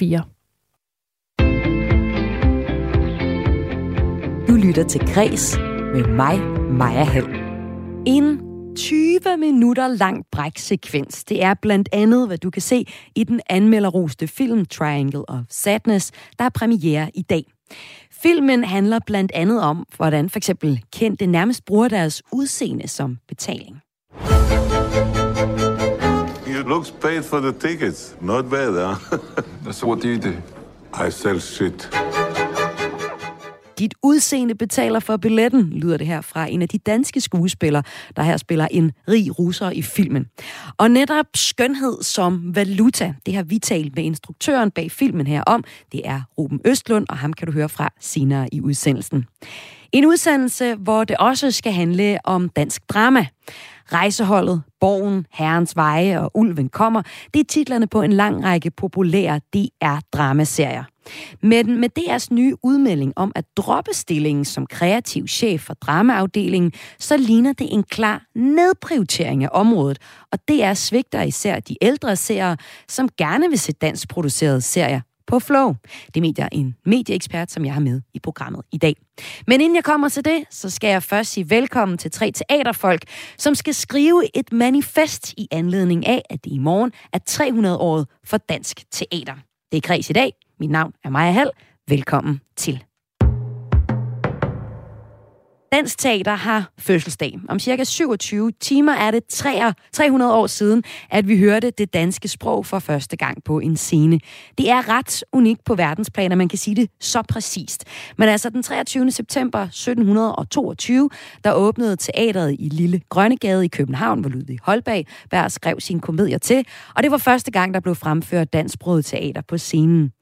4. Du lytter til Græs med mig, Maja Hall. En 20 minutter lang bræksekvens. Det er blandt andet, hvad du kan se i den anmelderroste film Triangle of Sadness, der er premiere i dag. Filmen handler blandt andet om, hvordan for eksempel kendte nærmest bruger deres udseende som betaling. Looks paid for the tickets. Not bad, huh? so what do you do? I sell shit. Dit udseende betaler for billetten, lyder det her fra en af de danske skuespillere, der her spiller en rig russer i filmen. Og netop skønhed som valuta, det har vi talt med instruktøren bag filmen her om. Det er Ruben Østlund, og ham kan du høre fra senere i udsendelsen. En udsendelse, hvor det også skal handle om dansk drama. Rejseholdet, Borgen, Herrens Veje og Ulven kommer, det er titlerne på en lang række populære DR-dramaserier. Men med DR's nye udmelding om at droppe stillingen som kreativ chef for dramaafdelingen, så ligner det en klar nedprioritering af området, og DR svigter især de ældre seere, som gerne vil se dansk producerede serier på Flow. Det medier en medieekspert, som jeg har med i programmet i dag. Men inden jeg kommer til det, så skal jeg først sige velkommen til tre teaterfolk, som skal skrive et manifest i anledning af, at det i morgen er 300-året for dansk teater. Det er Kreds i dag. Mit navn er Maja Hall. Velkommen til. Dansk Teater har fødselsdag. Om cirka 27 timer er det 300 år siden, at vi hørte det danske sprog for første gang på en scene. Det er ret unikt på verdensplan, at man kan sige det så præcist. Men altså den 23. september 1722, der åbnede teateret i Lille Grønnegade i København, hvor Ludvig Holberg hver skrev sine komedier til, og det var første gang, der blev fremført dansksproget teater på scenen.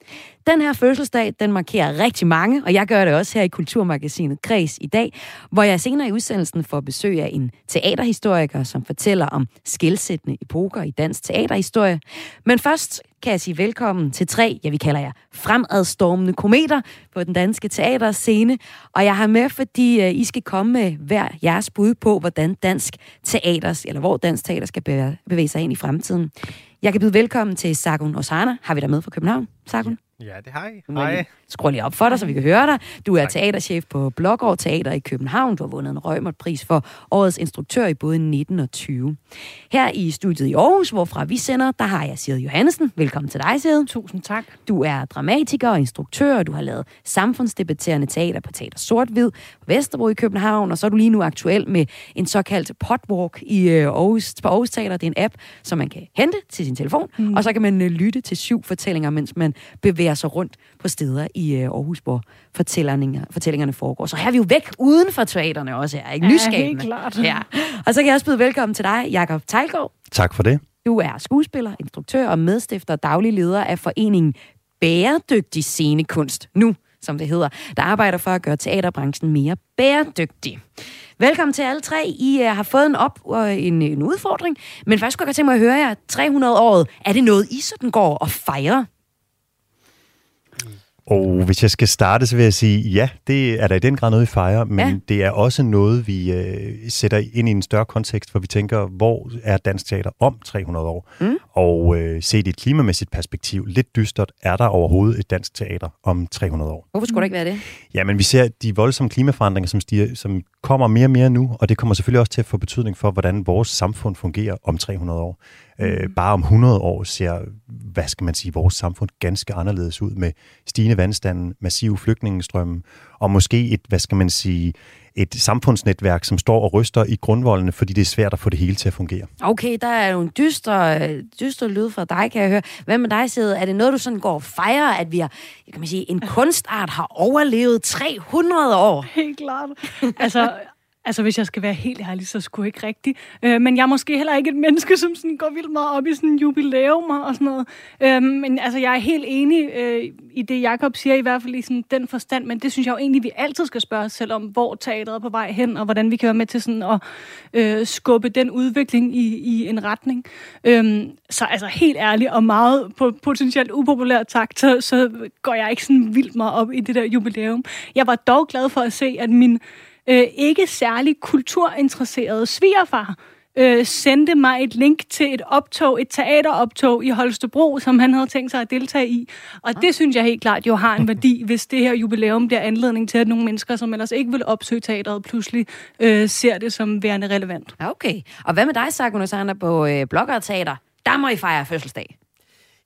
Den her fødselsdag, den markerer rigtig mange, og jeg gør det også her i Kulturmagasinet Kreds i dag, hvor jeg senere i udsendelsen får besøg af en teaterhistoriker, som fortæller om skilsættende epoker i dansk teaterhistorie. Men først kan jeg sige velkommen til tre, jeg vi kalder jer fremadstormende kometer på den danske teaterscene. Og jeg har med, fordi øh, I skal komme med hver jeres bud på, hvordan dansk teater, eller hvor dansk teater skal bevæge sig ind i fremtiden. Jeg kan byde velkommen til Sargun Osana. Har vi der med fra København, Sagun? Ja, det har I. Hej. Skru lige op for dig, så vi kan høre dig. Du er teaterchef på Blågård Teater i København. Du har vundet en Rømert-pris for årets instruktør i både 19 og 20. Her i studiet i Aarhus, hvorfra vi sender, der har jeg Sigrid Johannesen. Velkommen til dig, Sigrid. Tusind tak. Du er dramatiker og instruktør, og du har lavet samfundsdebatterende teater på Teater Sort-Hvid på Vesterbro i København, og så er du lige nu aktuel med en såkaldt potwalk i øh, Aarhus, på Aarhus Teater. Det er en app, som man kan hente til sin telefon, mm. og så kan man øh, lytte til syv fortællinger, mens man bevæger sig rundt på steder i øh, Aarhus, hvor fortællingerne, fortællingerne foregår. Så her er vi jo væk uden for teaterne også, er ikke? Nysgabende. Ja, helt klart. Ja. Og så kan jeg også byde velkommen til dig, Jakob Tejlgaard. Tak for det. Du er skuespiller, instruktør og medstifter og daglig leder af foreningen Bæredygtig Scenekunst. Nu, som det hedder, der arbejder for at gøre teaterbranchen mere bæredygtig. Velkommen til alle tre. I uh, har fået en op og en, en udfordring. Men først skulle jeg tænke mig at høre jer. 300 år, er det noget, I sådan går og fejrer? Og hvis jeg skal starte, så vil jeg sige, ja, det er der i den grad noget, vi fejrer, men ja. det er også noget, vi øh, sætter ind i en større kontekst, hvor vi tænker, hvor er dansk teater om 300 år? Mm. Og øh, set i et klimamæssigt perspektiv, lidt dystert, er der overhovedet et dansk teater om 300 år? Hvorfor skulle det ikke være det? Ja, men vi ser de voldsomme klimaforandringer, som, stiger, som kommer mere og mere nu, og det kommer selvfølgelig også til at få betydning for, hvordan vores samfund fungerer om 300 år. Øh, bare om 100 år ser, hvad skal man sige, vores samfund ganske anderledes ud med stigende vandstanden, massive flygtningestrømme, og måske et, hvad skal man sige, et samfundsnetværk, som står og ryster i grundvoldene, fordi det er svært at få det hele til at fungere. Okay, der er jo en dyster, dyster lyd fra dig, kan jeg høre. Hvad med dig, Sede? Er det noget, du sådan går og fejrer, at vi har, kan man sige, en kunstart har overlevet 300 år? Helt klart. Altså, Altså, hvis jeg skal være helt ærlig, så skulle jeg ikke rigtigt. Øh, men jeg er måske heller ikke et menneske, som sådan går vildt meget op i sådan jubilæum og sådan noget. Øh, men altså, jeg er helt enig øh, i det, Jakob siger, i hvert fald i sådan den forstand. Men det synes jeg jo egentlig, vi altid skal spørge os selv om, hvor teateret er på vej hen, og hvordan vi kan være med til sådan at øh, skubbe den udvikling i, i en retning. Øh, så altså, helt ærligt og meget på potentielt upopulær takt, så, så går jeg ikke sådan vildt meget op i det der jubilæum. Jeg var dog glad for at se, at min øh, ikke særlig kulturinteresserede svigerfar øh, sendte mig et link til et optog, et teateroptog i Holstebro, som han havde tænkt sig at deltage i. Og det synes jeg helt klart jo har en værdi, hvis det her jubilæum bliver anledning til, at nogle mennesker, som ellers ikke vil opsøge teateret, pludselig øh, ser det som værende relevant. Okay. Og hvad med dig, Sakuno Sander, på øh, Blogger Teater? Der må I fejre fødselsdag.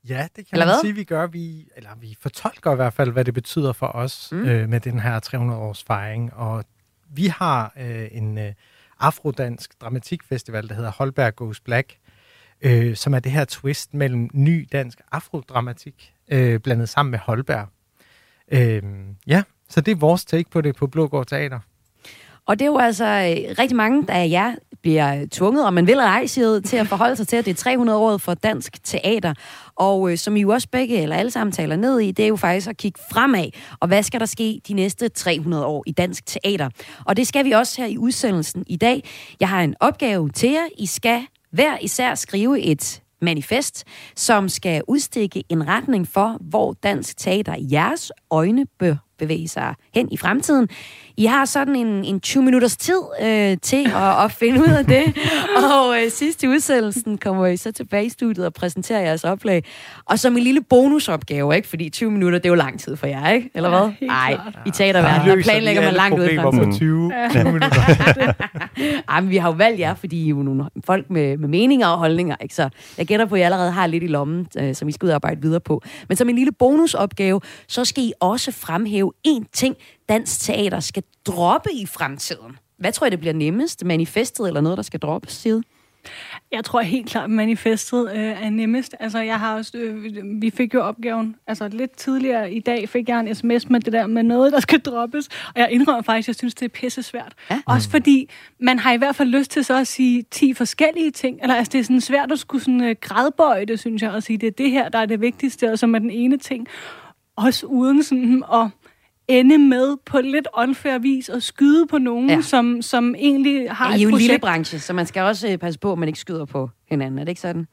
Ja, det kan Eller man hvad? sige, vi gør. Vi, eller vi fortolker i hvert fald, hvad det betyder for os mm. øh, med den her 300-års fejring. Og vi har øh, en øh, afrodansk dramatikfestival, der hedder Holberg Goes Black, øh, som er det her twist mellem ny dansk afrodramatik, øh, blandet sammen med Holberg. Øh, ja, så det er vores take på det på Blågård Teater. Og det er jo altså øh, rigtig mange af jer bliver tvunget, og man vil eller ej, siger til at forholde sig til, at det er 300 år for dansk teater. Og øh, som I jo også begge, eller alle sammen taler ned i, det er jo faktisk at kigge fremad. Og hvad skal der ske de næste 300 år i dansk teater? Og det skal vi også her i udsendelsen i dag. Jeg har en opgave til jer. I skal hver især skrive et manifest, som skal udstikke en retning for, hvor dansk teater i jeres øjne bør bevæge sig hen i fremtiden. I har sådan en, en 20 minutters tid øh, til at, at finde ud af det. Og øh, sidst i udsendelsen kommer I så tilbage i studiet og præsenterer jeres oplag. Og som en lille bonusopgave, ikke? Fordi 20 minutter, det er jo lang tid for jer, ikke? Eller Ja, hvad? Nej, klart. i teaterverdenen, der planlægger man langt ud i fremtiden. på 20, 20 minutter. Ej, men vi har jo valgt jer, fordi I er jo nogle folk med, med meninger og holdninger, ikke? Så jeg gætter på, at I allerede har lidt i lommen, øh, som I skal ud og arbejde videre på. Men som en lille bonusopgave, så skal I også fremhæve én ting, dansk teater skal droppe i fremtiden. Hvad tror I, det bliver nemmest? Manifestet eller noget, der skal droppes, Side? Jeg tror helt klart, at manifestet øh, er nemmest. Altså, jeg har også, øh, vi fik jo opgaven, altså lidt tidligere i dag fik jeg en sms med det der med noget, der skal droppes. Og jeg indrømmer faktisk, at jeg synes, det er pisse svært. Ja. Også fordi, man har i hvert fald lyst til så at sige 10 forskellige ting. Eller altså, det er sådan svært at skulle sådan øh, gradbøje det, synes jeg, og sige, det er det her, der er det vigtigste, og som er den ene ting. Også uden sådan at ende med på lidt unfair vis og skyde på nogen, Ja. som, som egentlig har I er et jo en projekt. lille branche, så man skal også øh, passe på, at man ikke skyder på hinanden. Er det ikke sådan?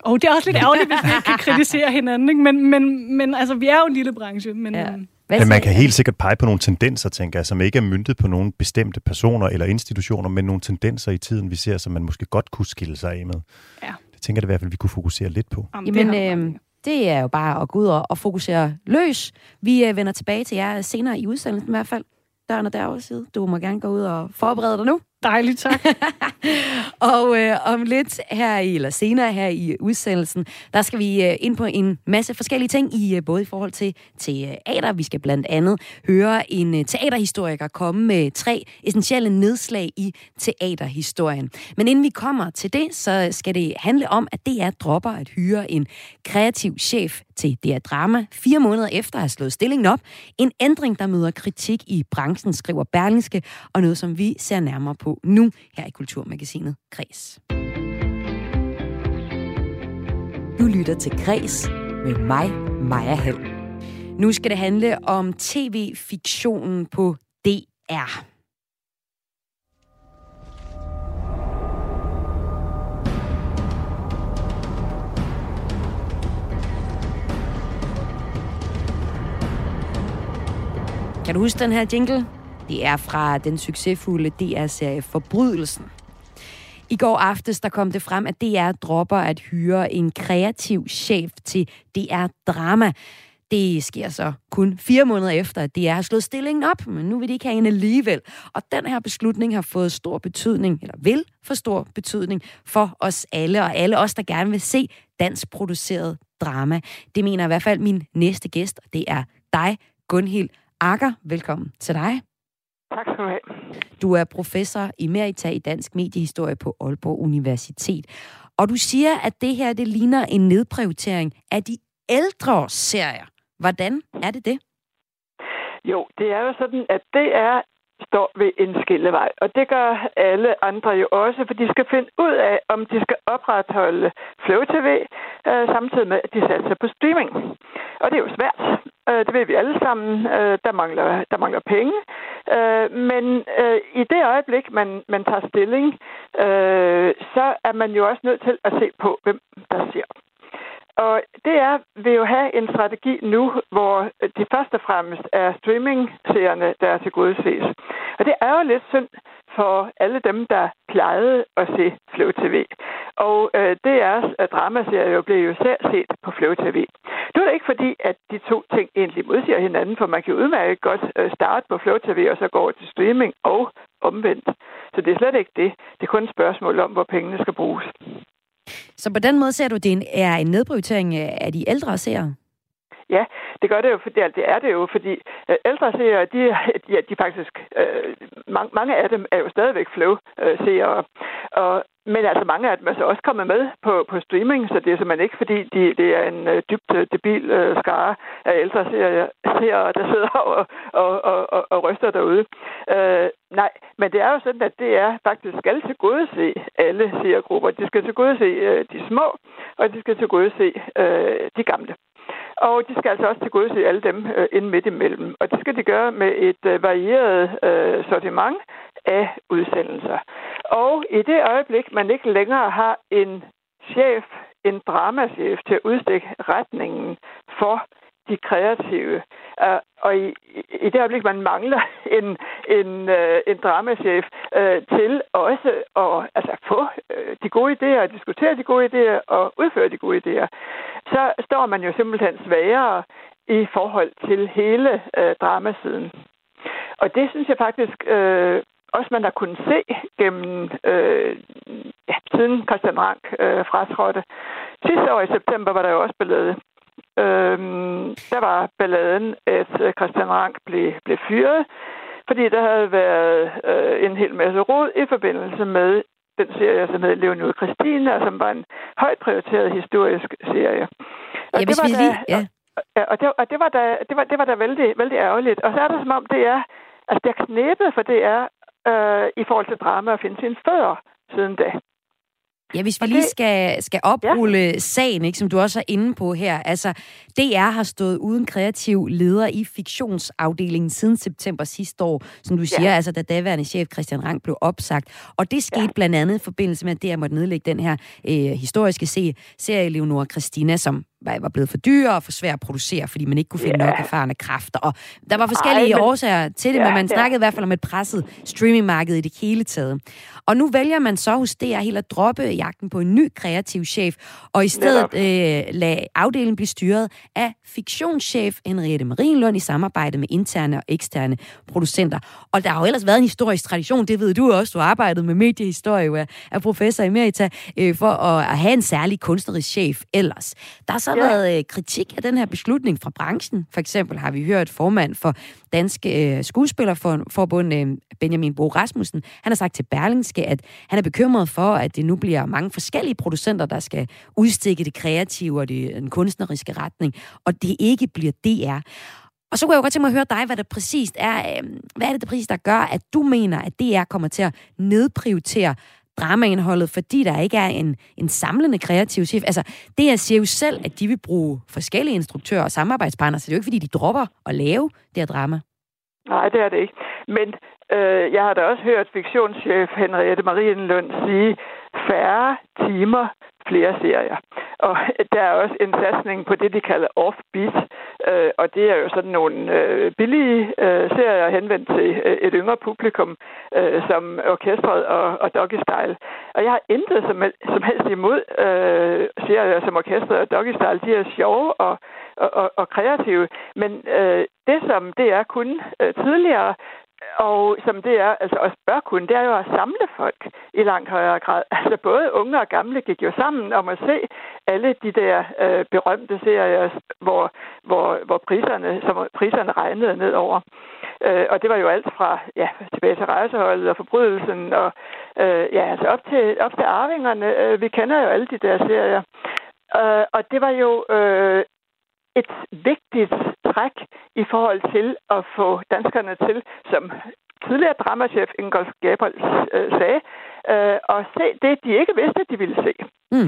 Og det er også lidt ærgerligt, hvis vi ikke kan kritisere hinanden. Ikke? Men, men, men altså, vi er jo en lille branche. Men, Ja. Hvad Men man kan helt sikkert pege på nogle tendenser, tænker jeg, som ikke er myndet på nogle bestemte personer eller institutioner, men nogle tendenser i tiden, vi ser, som man måske godt kunne skille sig af med. Ja. Det tænker jeg i hvert fald, vi kunne fokusere lidt på. Jamen, Jamen, øh det er jo bare at gå ud og, og fokusere løs. Vi øh, vender tilbage til jer senere i udsendelsen i hvert fald. Døren er derovre side. Du må gerne gå ud og forberede dig nu. Dejligt, tak. Og øh, om lidt her i, eller senere her i udsendelsen, der skal vi øh, ind på en masse forskellige ting, i øh, både i forhold til teater. Vi skal blandt andet høre en øh, teaterhistoriker komme med tre essentielle nedslag i teaterhistorien. Men inden vi kommer til det, så skal det handle om, at DR dropper at hyre en kreativ chef til DR Drama fire måneder efter at have slået stillingen op. En ændring, der møder kritik i branchen, skriver Berlingske, og noget, som vi ser nærmere på nu her i Kulturmagasinet Kres. Du lytter til Kres med mig, Maja Hall. Nu skal det handle om tv-fiktionen på DR. Kan du huske den her jingle? Det er fra den succesfulde DR-serie Forbrydelsen. I går aftes der kom det frem, at DR dropper at hyre en kreativ chef til DR Drama. Det sker så kun fire måneder efter, at DR har slået stillingen op, men nu vil de ikke have en alligevel. Og den her beslutning har fået stor betydning, eller vil få stor betydning for os alle, og alle os, der gerne vil se dansk produceret drama. Det mener i hvert fald min næste gæst, og det er dig, Gunhild Akker. Velkommen til dig. Tak skal du have. Du er professor emerita i dansk mediehistorie på Aalborg Universitet. Og du siger, at det her det ligner en nedprioritering af de ældre serier. Hvordan er det det? Jo, det er jo sådan, at DR står ved en skillevej, og det gør alle andre jo også, for de skal finde ud af, om de skal opretholde Flow TV, øh, samtidig med, at de satser på streaming. Og det er jo svært. Øh, det ved vi alle sammen. Øh, der, mangler, der mangler penge. Øh, men øh, i det øjeblik, man, man tager stilling, øh, så er man jo også nødt til at se på, hvem der ser. Og det er, vil jo have en strategi nu, hvor de først og fremmest er streaming-serierne, der er til ses. Og det er jo lidt synd for alle dem, der plejede at se Flow TV. Og øh, DR's at øh, dramaserie jo blev jo selv set på Flow TV. Nu er det ikke fordi, at de to ting egentlig modsiger hinanden, for man kan udmærket godt øh, starte på Flow TV og så gå over til streaming og omvendt. Så det er slet ikke det. Det er kun et spørgsmål om, hvor pengene skal bruges. Så på den måde ser du, at det er en nedprioritering øh, af de ældre seere? Ja, det gør det jo, for det er det jo, fordi øh, ældre seere, de, ja, de faktisk, øh, mange, mange af dem er jo stadigvæk flow-seere, øh, og men altså mange af dem er så også kommet med på, på streaming, så det er simpelthen ikke, fordi de, det er en øh, dybt øh, debil øh, skare af ældre serier, serier der sidder og, og, og, og, og ryster derude. Øh, nej, men det er jo sådan, at det er faktisk skal til gode se alle seriegrupper. De skal til gode se øh, de små, og de skal til gode se øh, de gamle. Og de skal altså også til gode se alle dem øh, inden midt imellem. Og det skal de gøre med et øh, varieret øh, sortiment af udsendelser. Og i det øjeblik, man ikke længere har en chef, en dramachef til at udstikke retningen for de kreative. Uh, og i, i det øjeblik, man mangler en, en, uh, en dramachef uh, øh, til også at altså, få uh, de gode idéer, diskutere de gode idéer og udføre de gode idéer, så står man jo simpelthen svagere i forhold til hele uh, dramasiden. Og det synes jeg faktisk øh, også man har kunnet se gennem øh, ja, siden Christian Rank øh, fratrådte. Sidste år i september var der jo også ballade. Øhm, der var balladen, at øh, Christian Rank blev, blev fyret, fordi der havde været øh, en hel masse råd i forbindelse med den serie, som hed Leonid Christina, som var en højt prioriteret historisk serie. Og ja, det var lige, ja. Og det, og det var da, det var, det var da vældig, vældig ærgerligt. Og så er det som om, det er, altså det er knæbet for det er øh, i forhold til drama at finde sine fødder siden da. Ja, hvis vi lige skal, skal oprulle ja. sagen, ikke, som du også er inde på her. Altså, DR har stået uden kreativ leder i fiktionsafdelingen siden september sidste år, som du siger, ja. altså da daværende chef Christian Rang blev opsagt. Og det skete ja. blandt andet i forbindelse med, at DR måtte nedlægge den her øh, historiske serie Leonora Christina, som var blevet for dyre og for svært at producere, fordi man ikke kunne finde yeah. nok erfarne kræfter. Og der var forskellige Ej, men... årsager til det, ja, men man snakkede ja. i hvert fald om et presset streamingmarked i det hele taget. Og nu vælger man så hos DR helt at droppe jagten på en ny kreativ chef, og i stedet øh, lade afdelingen blive styret af fiktionschef Henriette Marienlund i samarbejde med interne og eksterne producenter. Og der har jo ellers været en historisk tradition, det ved du også, du har arbejdet med mediehistorie, er, professor emerita, øh, for at, at have en særlig kunstnerisk chef ellers. Der er så ja. været øh, kritik af den her beslutning fra branchen. For eksempel har vi hørt formand for Danske øh, Skuespillerforbund, øh, Benjamin Bo Rasmussen, han har sagt til Berlingske, at han er bekymret for, at det nu bliver mange forskellige producenter, der skal udstikke det kreative og det, den kunstneriske retning, og det ikke bliver DR. Og så kunne jeg jo godt tænke mig at høre dig, hvad det præcist er, øh, hvad er det, det præcis, der gør, at du mener, at DR kommer til at nedprioritere dramaindholdet, fordi der ikke er en, en samlende kreativ chef. Altså, det jeg siger jo selv, at de vil bruge forskellige instruktører og samarbejdspartnere, så det er jo ikke, fordi de dropper at lave det her drama. Nej, det er det ikke. Men øh, jeg har da også hørt fiktionschef Henriette Marienlund sige, færre timer flere serier. Og der er også en satsning på det, de kalder offbeat, øh, og det er jo sådan nogle øh, billige øh, serier henvendt til øh, et yngre publikum, øh, som orkestret og, og Doggy Style. Og jeg har intet som, som helst imod øh, serier som orkestret og Doggy Style. De er sjove og, og, og, og kreative, men øh, det, som det er kun øh, tidligere, og som det er, altså også bør kunne, det er jo at samle folk i langt højere grad. Altså både unge og gamle gik jo sammen om at se alle de der øh, berømte serier, hvor, hvor, hvor priserne, som priserne regnede nedover. Øh, og det var jo alt fra ja, tilbage til rejseholdet og forbrydelsen, og øh, ja, altså op til, op til arvingerne. Øh, vi kender jo alle de der serier. Øh, og det var jo øh, et vigtigt træk i forhold til at få danskerne til, som tidligere dramachef Ingolf Gabriel øh, sagde, øh, at se det, de ikke vidste, de ville se. Mm.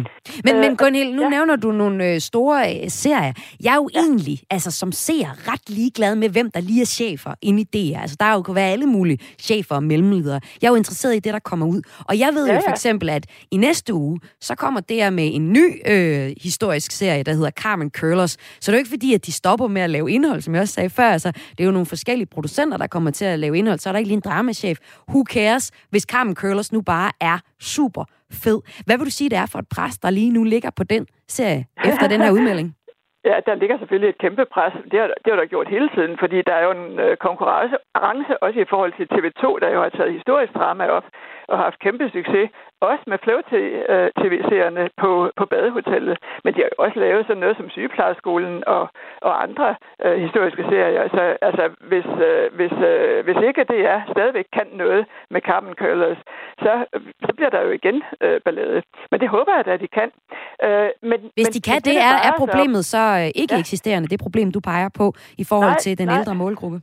Men, øh, men Gunhild, nu ja. nævner du nogle øh, store øh, serier. Jeg er jo ja. egentlig, altså som ser, ret ligeglad med, hvem der lige er chefer inde i det. Altså, der jo kan være alle mulige chefer og mellemledere. Jeg er jo interesseret i det, der kommer ud. Og jeg ved ja, jo for eksempel, at i næste uge, så kommer det med en ny øh, historisk serie, der hedder Carmen Curlers. Så det er jo ikke fordi, at de stopper med at lave indhold, som jeg også sagde før. Altså, det er jo nogle forskellige producenter, der kommer til at lave indhold. Så er der ikke lige en dramachef. Who cares, hvis Carmen Curlers nu bare er super fed. Hvad vil du sige, det er for et pres, der lige nu ligger på den serie, efter den her udmelding? Ja, der ligger selvfølgelig et kæmpe pres. Det har, det har der gjort hele tiden, fordi der er jo en øh, konkurrence også i forhold til TV2, der jo har taget historisk drama op og har haft kæmpe succes. Også med Flow-tv-serierne øh, på, på badehotellet. Men de har jo også lavet sådan noget som sygeplejerskolen og, og andre øh, historiske serier. Altså, altså hvis, øh, hvis, øh, hvis ikke det er stadigvæk kan noget med Carmen Curlers, så, så bliver der jo igen øh, ballade. Men det håber jeg da, at de kan. Øh, men, hvis de kan, det, det er, er problemet så øh, ikke ja. eksisterende, det problem, du peger på i forhold nej, til den nej. ældre målgruppe?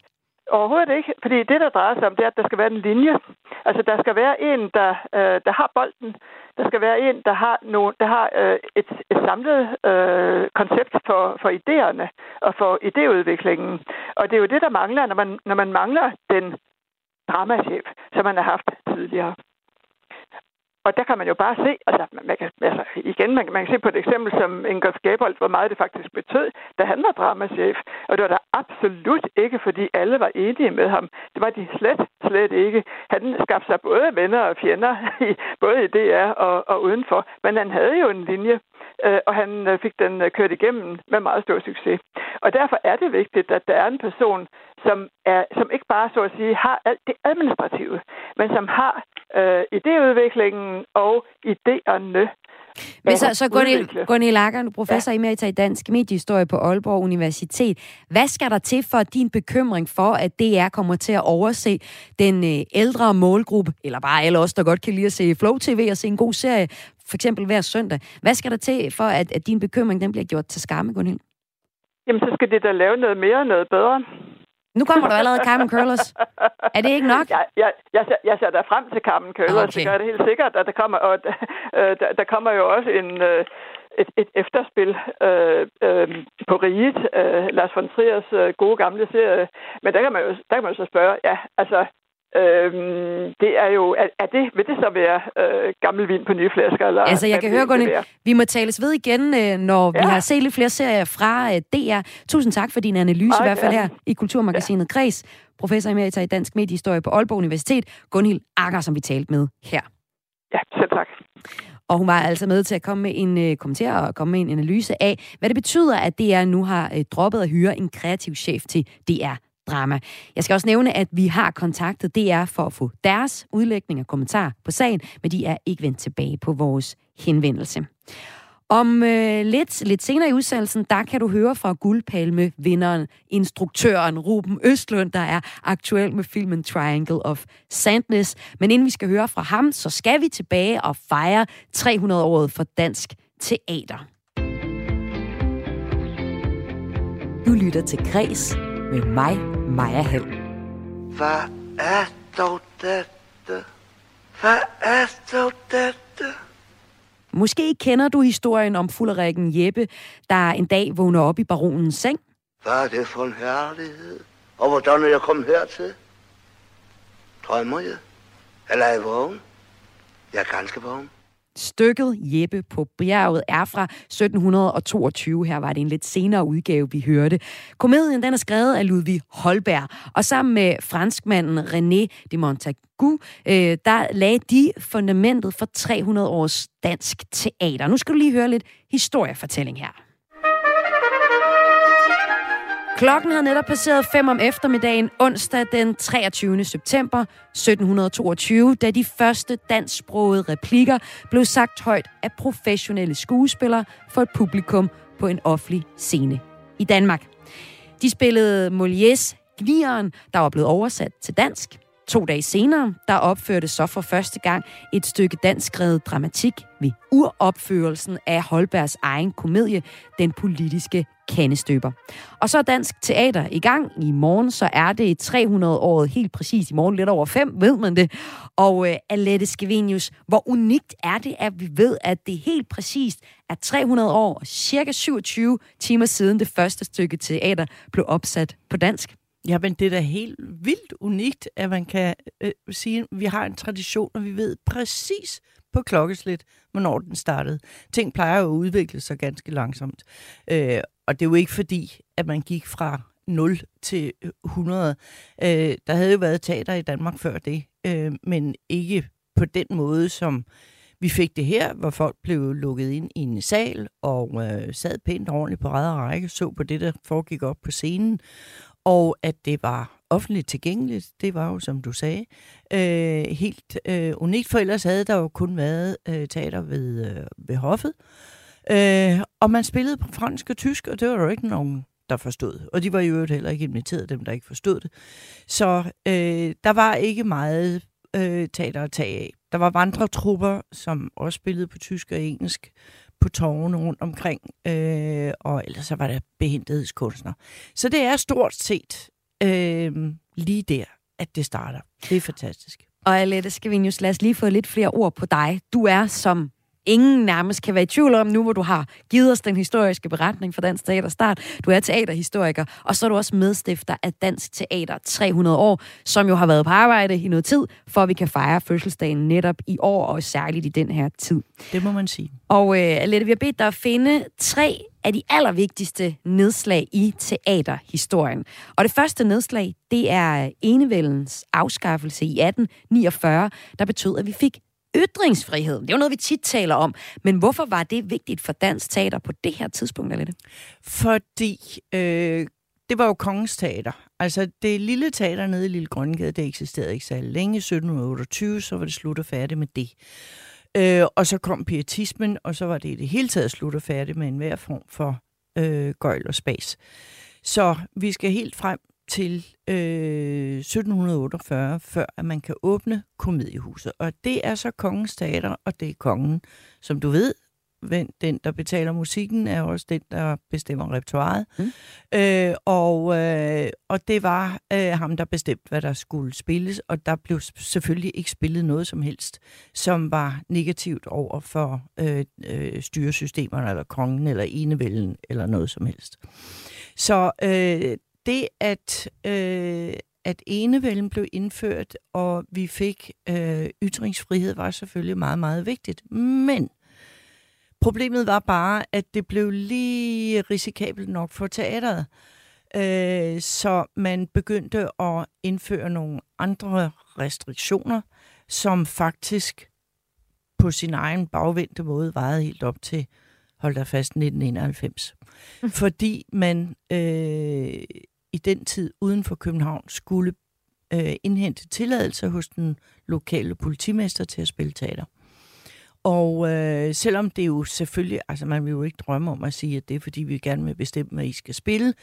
Overhovedet ikke, fordi det, der drejer sig om, det er, at der skal være en linje. Altså, der skal være en, der, øh, der har bolden. Der skal være en, der har, no, der har øh, et, et samlet øh, koncept for, for idéerne og for idéudviklingen. Og det er jo det, der mangler, når man, når man mangler den dramachef, som man har haft tidligere. Og der kan man jo bare se, altså, man kan, altså igen, man, man kan se på et eksempel som Ingolf Gabold, hvor meget det faktisk betød, da han var dramachef. Og det var da absolut ikke, fordi alle var enige med ham. Det var de slet, slet ikke. Han skabte sig både venner og fjender, i, både i DR og, og udenfor. Men han havde jo en linje, og han øh, fik den øh, kørt igennem med meget stor succes. Og derfor er det vigtigt, at der er en person, som, er, som ikke bare så at sige har alt det administrative, men som har øh, idéudviklingen og idéerne. Men så, så Gunni Lager, professor ja. emerita i dansk mediehistorie på Aalborg Universitet. Hvad skal der til for din bekymring for, at DR kommer til at overse den øh, ældre målgruppe, eller bare alle os, der godt kan lide at se Flow TV og se en god serie, for eksempel hver søndag. Hvad skal der til for, at, at din bekymring den bliver gjort til skamme, Gunhild? Jamen, så skal de da lave noget mere og noget bedre. Nu kommer der allerede Carmen Curlers. Er det ikke nok? Jeg, jeg, jeg, ser, jeg ser da frem til Carmen Curlers. Okay. Det gør det helt sikkert, at der kommer, og, øh, der, der kommer jo også en, øh, et, et efterspil øh, øh, på riget. Øh, Lars von Triers øh, gode gamle serie. Men der kan man jo, der kan man jo så spørge, ja, altså, Øhm, det er jo, er, er det, vil det så være øh, gammel vin på nye flasker? Eller altså, jeg kan høre, Gunny, vi må tales ved igen, øh, når ja. vi har set lidt flere serier fra øh, DR. Tusind tak for din analyse, okay. i hvert fald her i Kulturmagasinet ja. Kreds. Professor emerita i Dansk Mediehistorie på Aalborg Universitet, Gunhild Akker, som vi talte med her. Ja, selv tak. Og hun var altså med til at komme med en øh, kommentar og komme med en analyse af, hvad det betyder, at DR nu har øh, droppet at hyre en kreativ chef til DR drama. Jeg skal også nævne, at vi har kontaktet DR for at få deres udlægning og kommentar på sagen, men de er ikke vendt tilbage på vores henvendelse. Om øh, lidt, lidt senere i udsendelsen, der kan du høre fra guldpalme-vinderen, instruktøren Ruben Østlund, der er aktuel med filmen Triangle of Sadness. Men inden vi skal høre fra ham, så skal vi tilbage og fejre 300-året for dansk teater. Du lytter til Græs med mig, Maja Hall. Hvad er dog dette? Hvad er dog dette? Måske kender du historien om fulderækken Jeppe, der en dag vågner op i baronens seng. Hvad er det for en herlighed? Og hvordan er jeg kommet hertil? Drømmer jeg? Eller er jeg vågen? Jeg er ganske vågen. Stykket Jeppe på bjerget er fra 1722. Her var det en lidt senere udgave, vi hørte. Komedien den er skrevet af Ludvig Holberg, og sammen med franskmanden René de Montagu, øh, der lagde de fundamentet for 300 års dansk teater. Nu skal du lige høre lidt historiefortælling her. Klokken havde netop passeret 5 om eftermiddagen onsdag den 23. september 1722, da de første dansksprogede replikker blev sagt højt af professionelle skuespillere for et publikum på en offentlig scene i Danmark. De spillede Molières Gnieren, der var blevet oversat til dansk. To dage senere, der opførte så for første gang et stykke danskskrevet dramatik ved uropførelsen af Holbergs egen komedie, Den politiske kandestøber. Og så er Dansk Teater i gang. I morgen så er det 300-året helt præcis. I morgen lidt over fem, ved man det. Og uh, Alette Skevenius, hvor unikt er det, at vi ved, at det helt præcist er 300 år cirka 27 timer siden det første stykke teater blev opsat på dansk? Ja, men det er da helt vildt unikt, at man kan øh, sige, at vi har en tradition, og vi ved præcis på klokkeslæt, hvornår den startede. Ting plejer jo at udvikle sig ganske langsomt. Øh, og det er jo ikke fordi, at man gik fra 0 til øh, 100. Øh, der havde jo været teater i Danmark før det, øh, men ikke på den måde, som vi fik det her, hvor folk blev lukket ind i en sal og øh, sad pænt ordentligt på ræd og række, så på det, der foregik op på scenen, og at det var offentligt tilgængeligt, det var jo, som du sagde, øh, helt øh, unikt, for ellers havde der jo kun været øh, teater ved, øh, ved hoffet, øh, og man spillede på fransk og tysk, og det var der jo ikke nogen, der forstod. Og de var jo heller ikke inviteret, dem der ikke forstod det. Så øh, der var ikke meget øh, teater at tage af. Der var vandretrupper, som også spillede på tysk og engelsk på tårne rundt omkring, øh, og ellers så var der behendighedskunstner. Så det er stort set øh, lige der, at det starter. Det er fantastisk. Og Alette Skavinius, lad os lige få lidt flere ord på dig. Du er som ingen nærmest kan være i tvivl om nu, hvor du har givet os den historiske beretning for Dansk Teater Start. Du er teaterhistoriker, og så er du også medstifter af Dansk Teater 300 år, som jo har været på arbejde i noget tid, for at vi kan fejre fødselsdagen netop i år, og særligt i den her tid. Det må man sige. Og øh, Alette, vi har bedt dig at finde tre af de allervigtigste nedslag i teaterhistorien. Og det første nedslag, det er enevældens afskaffelse i 1849, der betød, at vi fik ytringsfrihed. Det er jo noget, vi tit taler om. Men hvorfor var det vigtigt for dansk teater på det her tidspunkt, Alette? Fordi øh, det var jo kongens teater. Altså, det lille teater nede i Lille Grønnegade, det eksisterede ikke så længe. I 1728, så var det slut og færdigt med det. Øh, og så kom pietismen, og så var det i det hele taget slut og færdigt med enhver form for øh, gøjl og spas. Så vi skal helt frem til øh, 1748, før at man kan åbne komediehuset. Og det er så kongens teater, og det er kongen, som du ved, den, der betaler musikken, er også den, der bestemmer repertoireet. Mm. Øh, og, øh, og det var øh, ham, der bestemte, hvad der skulle spilles, og der blev selvfølgelig ikke spillet noget som helst, som var negativt over for øh, øh, styresystemerne, eller kongen, eller enevælden, eller noget som helst. Så øh, det, at, øh, at enevælden blev indført, og vi fik øh, ytringsfrihed, var selvfølgelig meget, meget vigtigt. Men problemet var bare, at det blev lige risikabelt nok for teateret. Øh, så man begyndte at indføre nogle andre restriktioner, som faktisk på sin egen bagvendte måde varede helt op til, hold da fast, 1991. Fordi man øh, i den tid uden for København skulle øh, indhente tilladelse hos den lokale politimester til at spille teater. Og øh, selvom det jo selvfølgelig, altså man vil jo ikke drømme om at sige, at det er fordi, vi gerne vil bestemme, hvad I skal spille,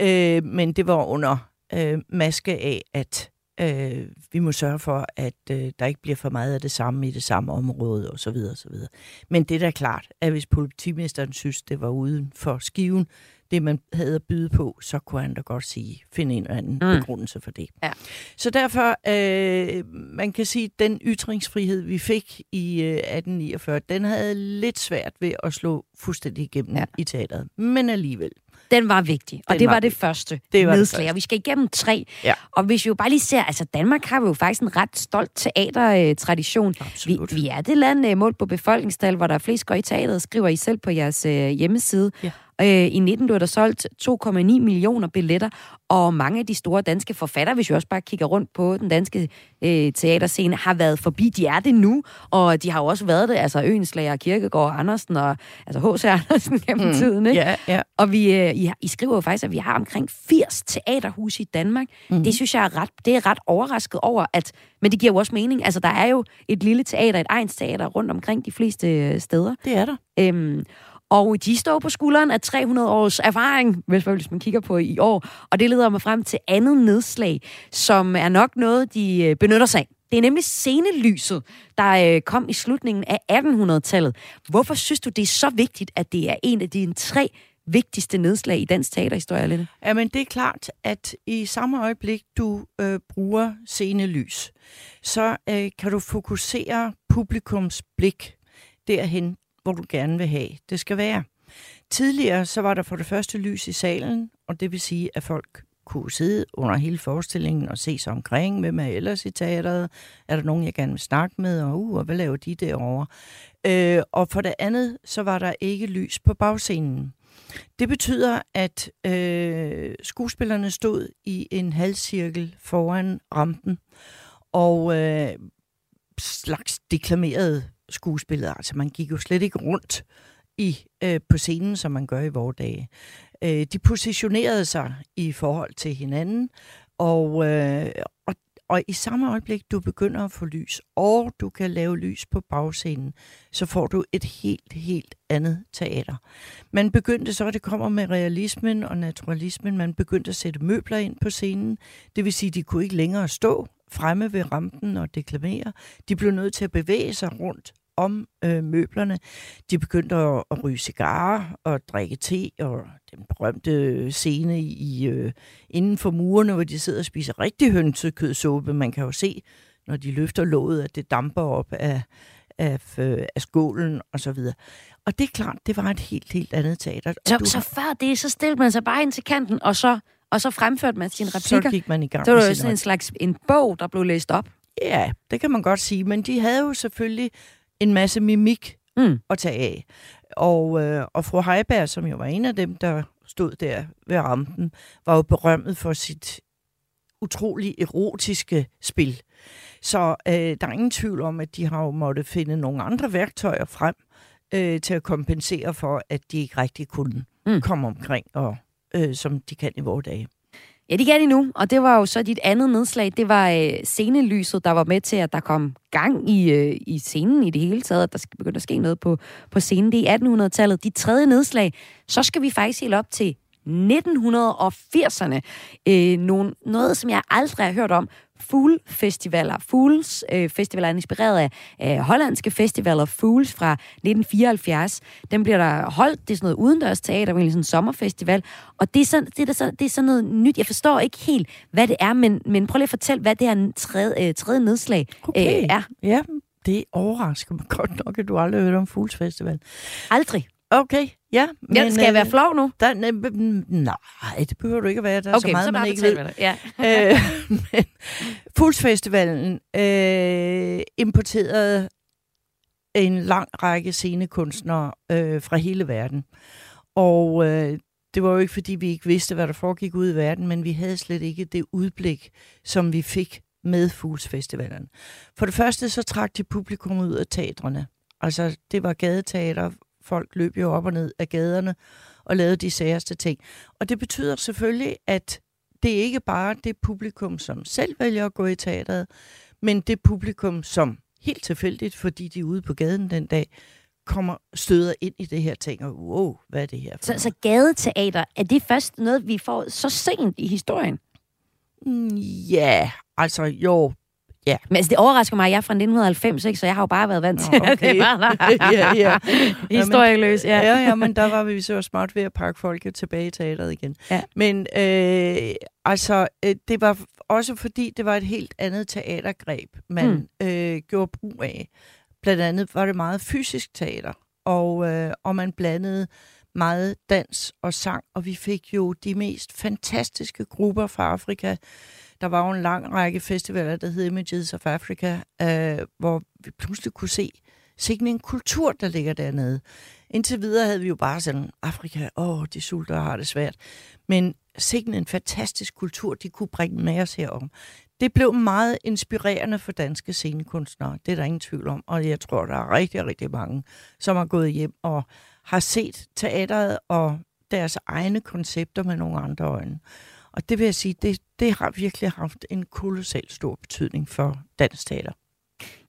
øh, men det var under øh, maske af, at øh, vi må sørge for, at øh, der ikke bliver for meget af det samme i det samme område osv. videre. Men det er da klart, at hvis politimesteren synes, det var uden for skiven, det, man havde at byde på, så kunne han da godt sige, finde en eller anden mm. begrundelse for det. Ja. Så derfor, øh, man kan sige, at den ytringsfrihed, vi fik i øh, 1849, den havde lidt svært ved at slå fuldstændig igennem ja. i teateret. Men alligevel. Den var vigtig, og Den det var var det vigtig. første Det var nedslag. Og vi skal igennem tre. Ja. Og hvis vi jo bare lige ser, altså Danmark har jo faktisk en ret stolt teatertradition. Vi, vi er det land øh, målt på befolkningstal, hvor der er flest går i teateret, skriver I selv på jeres øh, hjemmeside. Ja. Øh, I 19 blev der solgt 2,9 millioner billetter, og mange af de store danske forfattere, hvis vi også bare kigger rundt på den danske øh, teaterscene, har været forbi. De er det nu, og de har jo også været det, altså Øenslager, Kirkegaard, Andersen og altså H.C. Andersen gennem mm. tiden. Ikke? Ja, ja. Og vi, øh, I, I skriver jo faktisk, at vi har omkring 80 teaterhuse i Danmark. Mm. Det synes jeg er ret, det er ret overrasket over, at, men det giver jo også mening. Altså, der er jo et lille teater, et egens teater rundt omkring de fleste øh, steder. Det er der. Øhm, og de står på skulderen af 300 års erfaring, hvis man- kigger på i år. Og det leder mig frem til andet nedslag, som er nok noget, de øh, benytter sig af. Det er nemlig scenelyset, der øh, kom i slutningen af 1800-tallet. Hvorfor synes du, det er så vigtigt, at det er en af dine tre vigtigste nedslag i dansk teaterhistorie, Lette? Jamen, det er klart, at i samme øjeblik, du øh, bruger scenelys, så øh, kan du fokusere publikums blik derhen, hvor du gerne vil have det skal være. Tidligere så var der for det første lys i salen, og det vil sige, at folk kunne sidde under hele forestillingen og se sig omkring, hvem er ellers i teateret, er der nogen, jeg gerne vil snakke med, og, uh, og hvad laver de derovre? Øh, og for det andet, så var der ikke lys på bagscenen. Det betyder, at øh, skuespillerne stod i en halvcirkel foran rampen, og øh, slags deklamerede skuespillet. Altså, man gik jo slet ikke rundt i øh, på scenen, som man gør i vores dage. Øh, de positionerede sig i forhold til hinanden, og, øh, og, og i samme øjeblik, du begynder at få lys, og du kan lave lys på bagscenen, så får du et helt, helt andet teater. Man begyndte så, at det kommer med realismen og naturalismen, man begyndte at sætte møbler ind på scenen. Det vil sige, de kunne ikke længere stå fremme ved rampen og deklamere. De blev nødt til at bevæge sig rundt om øh, møblerne. De begyndte at, at ryge cigarer og drikke te, og den berømte scene i øh, inden for murene, hvor de sidder og spiser rigtig hønsekødsuppe. Man kan jo se, når de løfter låget, at det damper op af, af, øh, af skålen og så videre. Og det er klart, det var et helt, helt andet teater. Så, du så før det, så stillede man sig bare ind til kanten, og så, og så fremførte man sine så replikker. gik man i gang Så var det jo sådan en slags en bog, der blev læst op. Ja, det kan man godt sige, men de havde jo selvfølgelig en masse mimik Mm. at tage af. Og, øh, og fru Heiberg, som jo var en af dem, der stod der ved rampen, var jo berømmet for sit utrolig erotiske spil. Så øh, der er ingen tvivl om, at de har jo måtte finde nogle andre værktøjer frem øh, til at kompensere for, at de ikke rigtig kunne mm. komme omkring, og, øh, som de kan i vores dage. Ja, det kan de nu, og det var jo så dit andet nedslag. Det var øh, scenelyset, der var med til, at der kom gang i, øh, i scenen i det hele taget, at der begyndte begynde at ske noget på, på scenen. Det er 1800-tallet. Dit tredje nedslag, så skal vi faktisk helt op til 1980'erne. Øh, nogen, noget, som jeg aldrig har hørt om. Fuglefestivaler. Fools øh, festivaler er inspireret af øh, hollandske festivaler. Fools fra 1974. Den bliver der holdt. Det er sådan noget udendørs teater, egentlig sådan en sommerfestival. Og det er, sådan, det, er der så, det er sådan noget nyt. Jeg forstår ikke helt, hvad det er, men, men prøv lige at fortælle, hvad det her tredje, øh, tredje nedslag Okay. øh, er. Ja, det overrasker mig godt nok, at du aldrig har hørt om Fools Festival. Aldrig. Okay, ja. Men, ja, skal jeg øh, være flov nu? Der, nej, det behøver du ikke at være. Der er så meget, så man ikke ved. det. Ja. øh, men Fools-festivalen øh, importerede en lang række scenekunstnere øh, fra hele verden. Og øh, det var jo ikke, fordi vi ikke vidste, hvad der foregik ude i verden, men vi havde slet ikke det udblik, som vi fik med Fools-festivalen. For det første så trak de publikum ud af teatrene. Altså, det var gadeteater. Folk løb jo op og ned af gaderne og lavede de særste ting. Og det betyder selvfølgelig, at det er ikke bare det publikum, som selv vælger at gå i teateret, men det publikum, som helt tilfældigt, fordi de er ude på gaden den dag, kommer støder ind i det her ting, og wow, hvad er det her for Så, så gadeteater, er det først noget, vi får så sent i historien? noget? Mm, Ja, altså jo. Men altså, det overrasker mig, at jeg er fra 1990, ikke? så jeg har jo bare været vant til, okay. det var. Ja, ja. Historieløs, ja. ja, ja, men der var vi så smart ved at pakke folket tilbage i teateret igen. Ja. Men øh, altså, øh, det var også fordi, det var et helt andet teatergreb, man mm. øh, gjorde brug af. Blandt andet var det meget fysisk teater, og, øh, og man blandede meget dans og sang, og vi fik jo de mest fantastiske grupper fra Afrika. Der var jo en lang række festivaler, der hed Images of Africa, øh, hvor vi pludselig kunne se sikken en kultur, der ligger dernede. Indtil videre havde vi jo bare sådan, Afrika, åh, de sulter og har det svært. Men sikken en fantastisk kultur, de kunne bringe med os herom. Det blev meget inspirerende for danske scenekunstnere, det er der ingen tvivl om. Og jeg tror, der er rigtig, rigtig mange, som har gået hjem og har set teateret og deres egne koncepter med nogle andre øjne. Og det vil jeg sige, det, det har virkelig haft en kolossal stor betydning for dansk teater.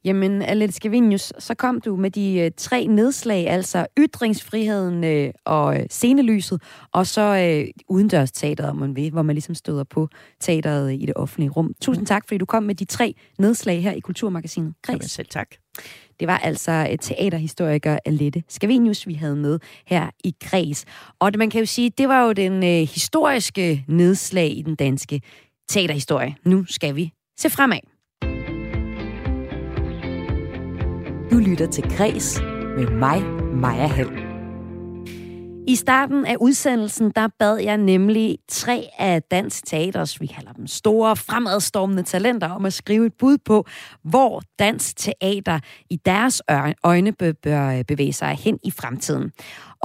Jamen, Alette Scavenius, så kom du med de øh, tre nedslag, altså ytringsfriheden øh, og øh, scenelyset, og så øh, udendørsteateret, om man vil, hvor man ligesom støder på teateret i det offentlige rum. Tusind tak, fordi du kom med de tre nedslag her i Kulturmagasinet. Græs. selv tak. Det var altså teaterhistoriker Alette Scavenius, vi havde med her i Græs. Og det, man kan jo sige, det var jo den øh, historiske nedslag i den danske teaterhistorie. Nu skal vi se fremad. Du lytter til Græs med mig, Maja Hall. I starten af udsendelsen, der bad jeg nemlig tre af Dansk Teaters, vi kalder dem store, fremadstormende talenter, om at skrive et bud på, hvor Dansk Teater i deres øjne bør øh, bevæge sig hen i fremtiden.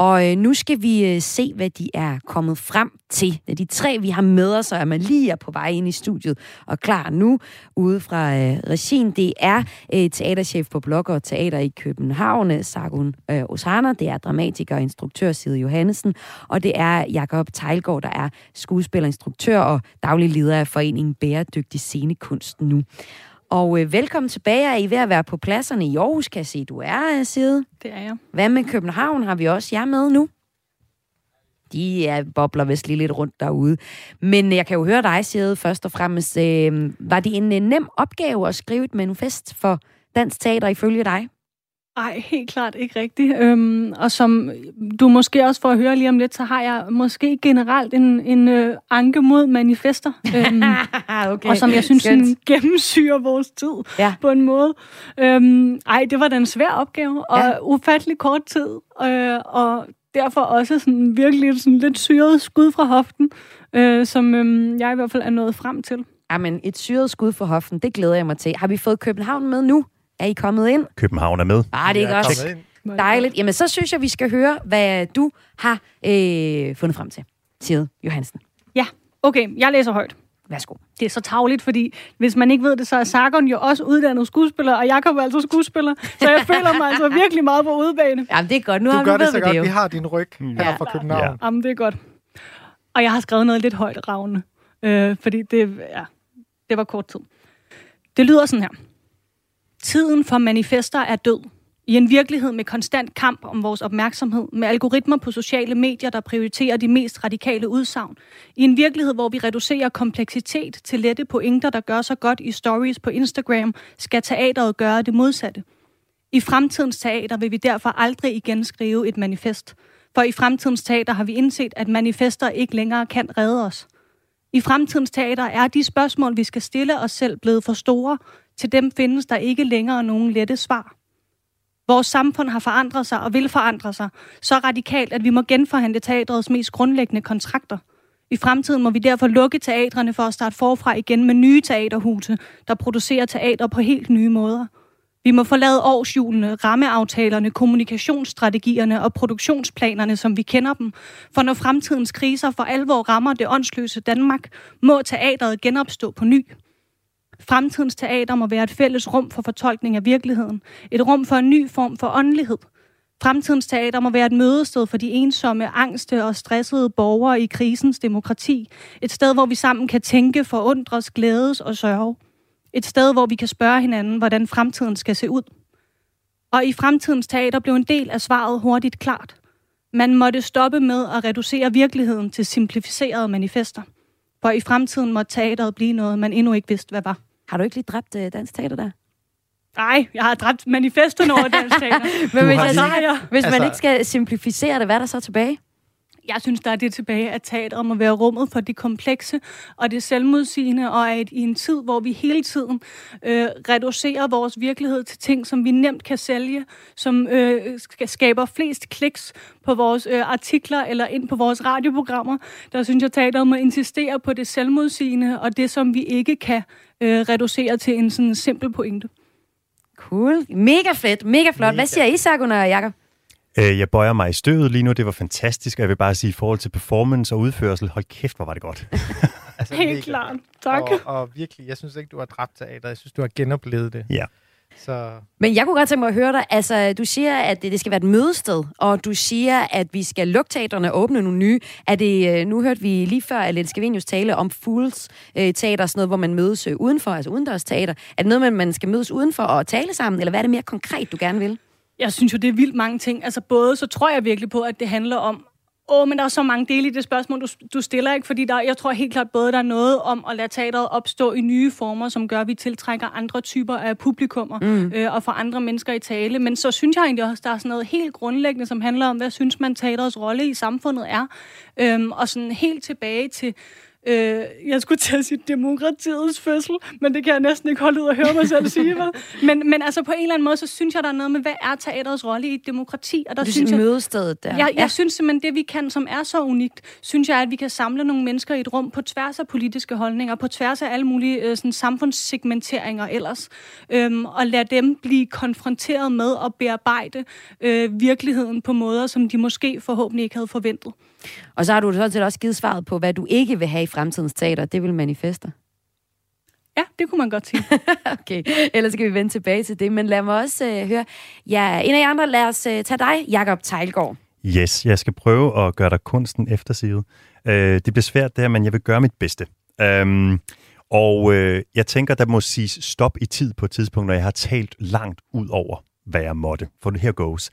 Og øh, nu skal vi øh, se, hvad de er kommet frem til. De tre, vi har med os, og er man lige er på vej ind i studiet og klar nu ude fra øh, regien. Det er øh, teaterchef på Blok og Teater i København, Sargun øh, Osana. Det er dramatiker og instruktør Sid Johannesen. Og det er Jakob Tejlgaard, der er skuespiller, instruktør og daglig leder af foreningen Bæredygtig Scenekunst nu. Og øh, velkommen tilbage. Er I ved at være på pladserne i Aarhus, kan jeg se, du er, øh, Side. Det er jeg. Hvad med København? Har vi også jer med nu? De er, bobler vist lige lidt rundt derude. Men jeg kan jo høre dig, Side, først og fremmest. Øh, var det en øh, nem opgave at skrive et manifest for Dansk Teater ifølge dig? Ej, helt klart ikke rigtigt. Øhm, og som du måske også får at høre lige om lidt, så har jeg måske generelt en, en øh, anke mod manifester. Øhm, okay. og som jeg synes Skønt. sådan, gennemsyrer vores tid Ja. på en måde. Øhm, ej, det var da en svær opgave, og Ja. ufattelig kort tid. Øh, og derfor også sådan virkelig sådan lidt syret skud fra hoften, øh, som øh, jeg i hvert fald er nået frem til. Jamen, et syret skud for hoften, det glæder jeg mig til. Har vi fået København med nu? Er I kommet ind? København er med. Ah, det er godt. ind. Dejligt. Jamen, så synes jeg, vi skal høre, hvad du har øh, fundet frem til. Side Johansen. Ja, okay, jeg læser højt. Værsgo. Det er så tavligt, fordi hvis man ikke ved det, så er Sargon jo også uddannet skuespiller, og Jakob er altså skuespiller. Så jeg føler mig altså virkelig meget på udebane. Jamen, det er godt. Nu Du har gør vi det ved så vi godt. jo. Vi har din ryg her Ja. fra København. Ja. Jamen, det er godt. Og jeg har skrevet noget lidt højt ravne, øh, fordi det, ja, det var kort tid. Det lyder sådan her. Tiden for manifester er død. I en virkelighed med konstant kamp om vores opmærksomhed, med algoritmer på sociale medier, der prioriterer de mest radikale udsagn. I en virkelighed, hvor vi reducerer kompleksitet til lette pointer, der gør sig godt i stories på Instagram, skal teateret gøre det modsatte. I fremtidens teater vil vi derfor aldrig igen skrive et manifest. For i fremtidens teater har vi indset, at manifester ikke længere kan redde os. I fremtidens teater er de spørgsmål, vi skal stille os selv, blevet for store. Til dem findes der ikke længere nogen lette svar. Vores samfund har forandret sig og vil forandre sig så radikalt, at vi må genforhandle teatrets mest grundlæggende kontrakter. I fremtiden må vi derfor lukke teatrene for at starte forfra igen med nye teaterhuse, der producerer teater på helt nye måder. Vi må forlade årsjulene, rammeaftalerne, kommunikationsstrategierne og produktionsplanerne, som vi kender dem. For når fremtidens kriser for alvor rammer det åndsløse Danmark, må teateret genopstå på ny. Fremtidens teater må være et fælles rum for fortolkning af virkeligheden. Et rum for en ny form for åndelighed. Fremtidens teater må være et mødested for de ensomme, angste og stressede borgere i krisens demokrati. Et sted, hvor vi sammen kan tænke, forundres, glædes og sørge. Et sted, hvor vi kan spørge hinanden, hvordan fremtiden skal se ud. Og i fremtidens teater blev en del af svaret hurtigt klart. Man måtte stoppe med at reducere virkeligheden til simplificerede manifester. For i fremtiden må teateret blive noget, man endnu ikke vidste, hvad var. Har du ikke lige dræbt øh, Dansk Teater der? Nej, jeg har dræbt manifesterne over dansk teater. Men hvis, har altså, lige- ikke, hvis man Altså- ikke skal simplificere det, hvad er der så tilbage? Jeg synes, der er det tilbage, at teateret må være rummet for det komplekse og det selvmodsigende, og at i en tid, hvor vi hele tiden øh, reducerer vores virkelighed til ting, som vi nemt kan sælge, som øh, ska- skaber flest kliks på vores øh, artikler eller ind på vores radioprogrammer, der synes jeg, at teateret må insistere på det selvmodsigende og det, som vi ikke kan øh, reducere til en sådan simpel pointe. Cool. Mega fedt. Mega flot. Hvad siger I, Sargun og Jacob? Øh, Jeg bøjer mig i støvet lige nu. Det var fantastisk, og jeg vil bare sige, i forhold til performance og udførsel, hold kæft, hvor var det godt. Altså, Helt mega klart. Tak. Og, og virkelig, jeg synes ikke, du har dræbt teater. Jeg synes, du har genoplevet det. Ja. Så... Men jeg kunne godt tænke mig at høre dig. Altså, du siger, at det skal være et mødested, og du siger, at vi skal lukke teaterne og åbne nogle nye. Er det, øh, nu hørte vi lige før Alette Skavenius tale om Fools øh, teater, sådan noget, hvor man mødes øh, udenfor, altså udendørs teater. Er det noget, man, man skal mødes udenfor og tale sammen, eller hvad er det mere konkret, du gerne vil? Jeg synes jo, det er vildt mange ting. Altså både så tror jeg virkelig på, at det handler om Åh, men der er så mange dele i det spørgsmål, du, du stiller, ikke? Fordi der, jeg tror helt klart både, der er noget om at lade teateret opstå i nye former, som gør, at vi tiltrækker andre typer af publikummer mm. øh, og får andre mennesker i tale. Men så synes jeg egentlig også, der er sådan noget helt grundlæggende, som handler om, hvad synes man teaterets rolle i samfundet er. Øhm, og sådan helt tilbage til Øh, jeg skulle til at sige demokratiets fødsel, men det kan jeg næsten ikke holde ud at høre mig selv sige. Vel? Men, men altså på en eller anden måde, så synes jeg, der er noget med, hvad er teaterets rolle i et demokrati? Og der du synes jeg, mødestedet der. Jeg, jeg ja. synes simpelthen, det vi kan, som er så unikt, synes jeg, at vi kan samle nogle mennesker i et rum på tværs af politiske holdninger, på tværs af alle mulige øh, sådan, samfundssegmenteringer ellers, øhm, og lade dem blive konfronteret med at bearbejde øh, virkeligheden på måder, som de måske forhåbentlig ikke havde forventet. Og så har du sådan set også givet svaret på, hvad du ikke vil have i fremtidens teater. Det vil manifester. Ja, det kunne man godt sige. okay, ellers skal vi vende tilbage til det. Men lad mig også uh, høre. Ja, en af jer andre, lad os uh, tage dig, Jakob Tejlgaard. Yes, jeg skal prøve at gøre dig kunsten eftersiget. Uh, det bliver svært der, men jeg vil gøre mit bedste. Um, og uh, jeg tænker, der må siges stop i tid på et tidspunkt, når jeg har talt langt ud over, hvad jeg måtte. For det her goes.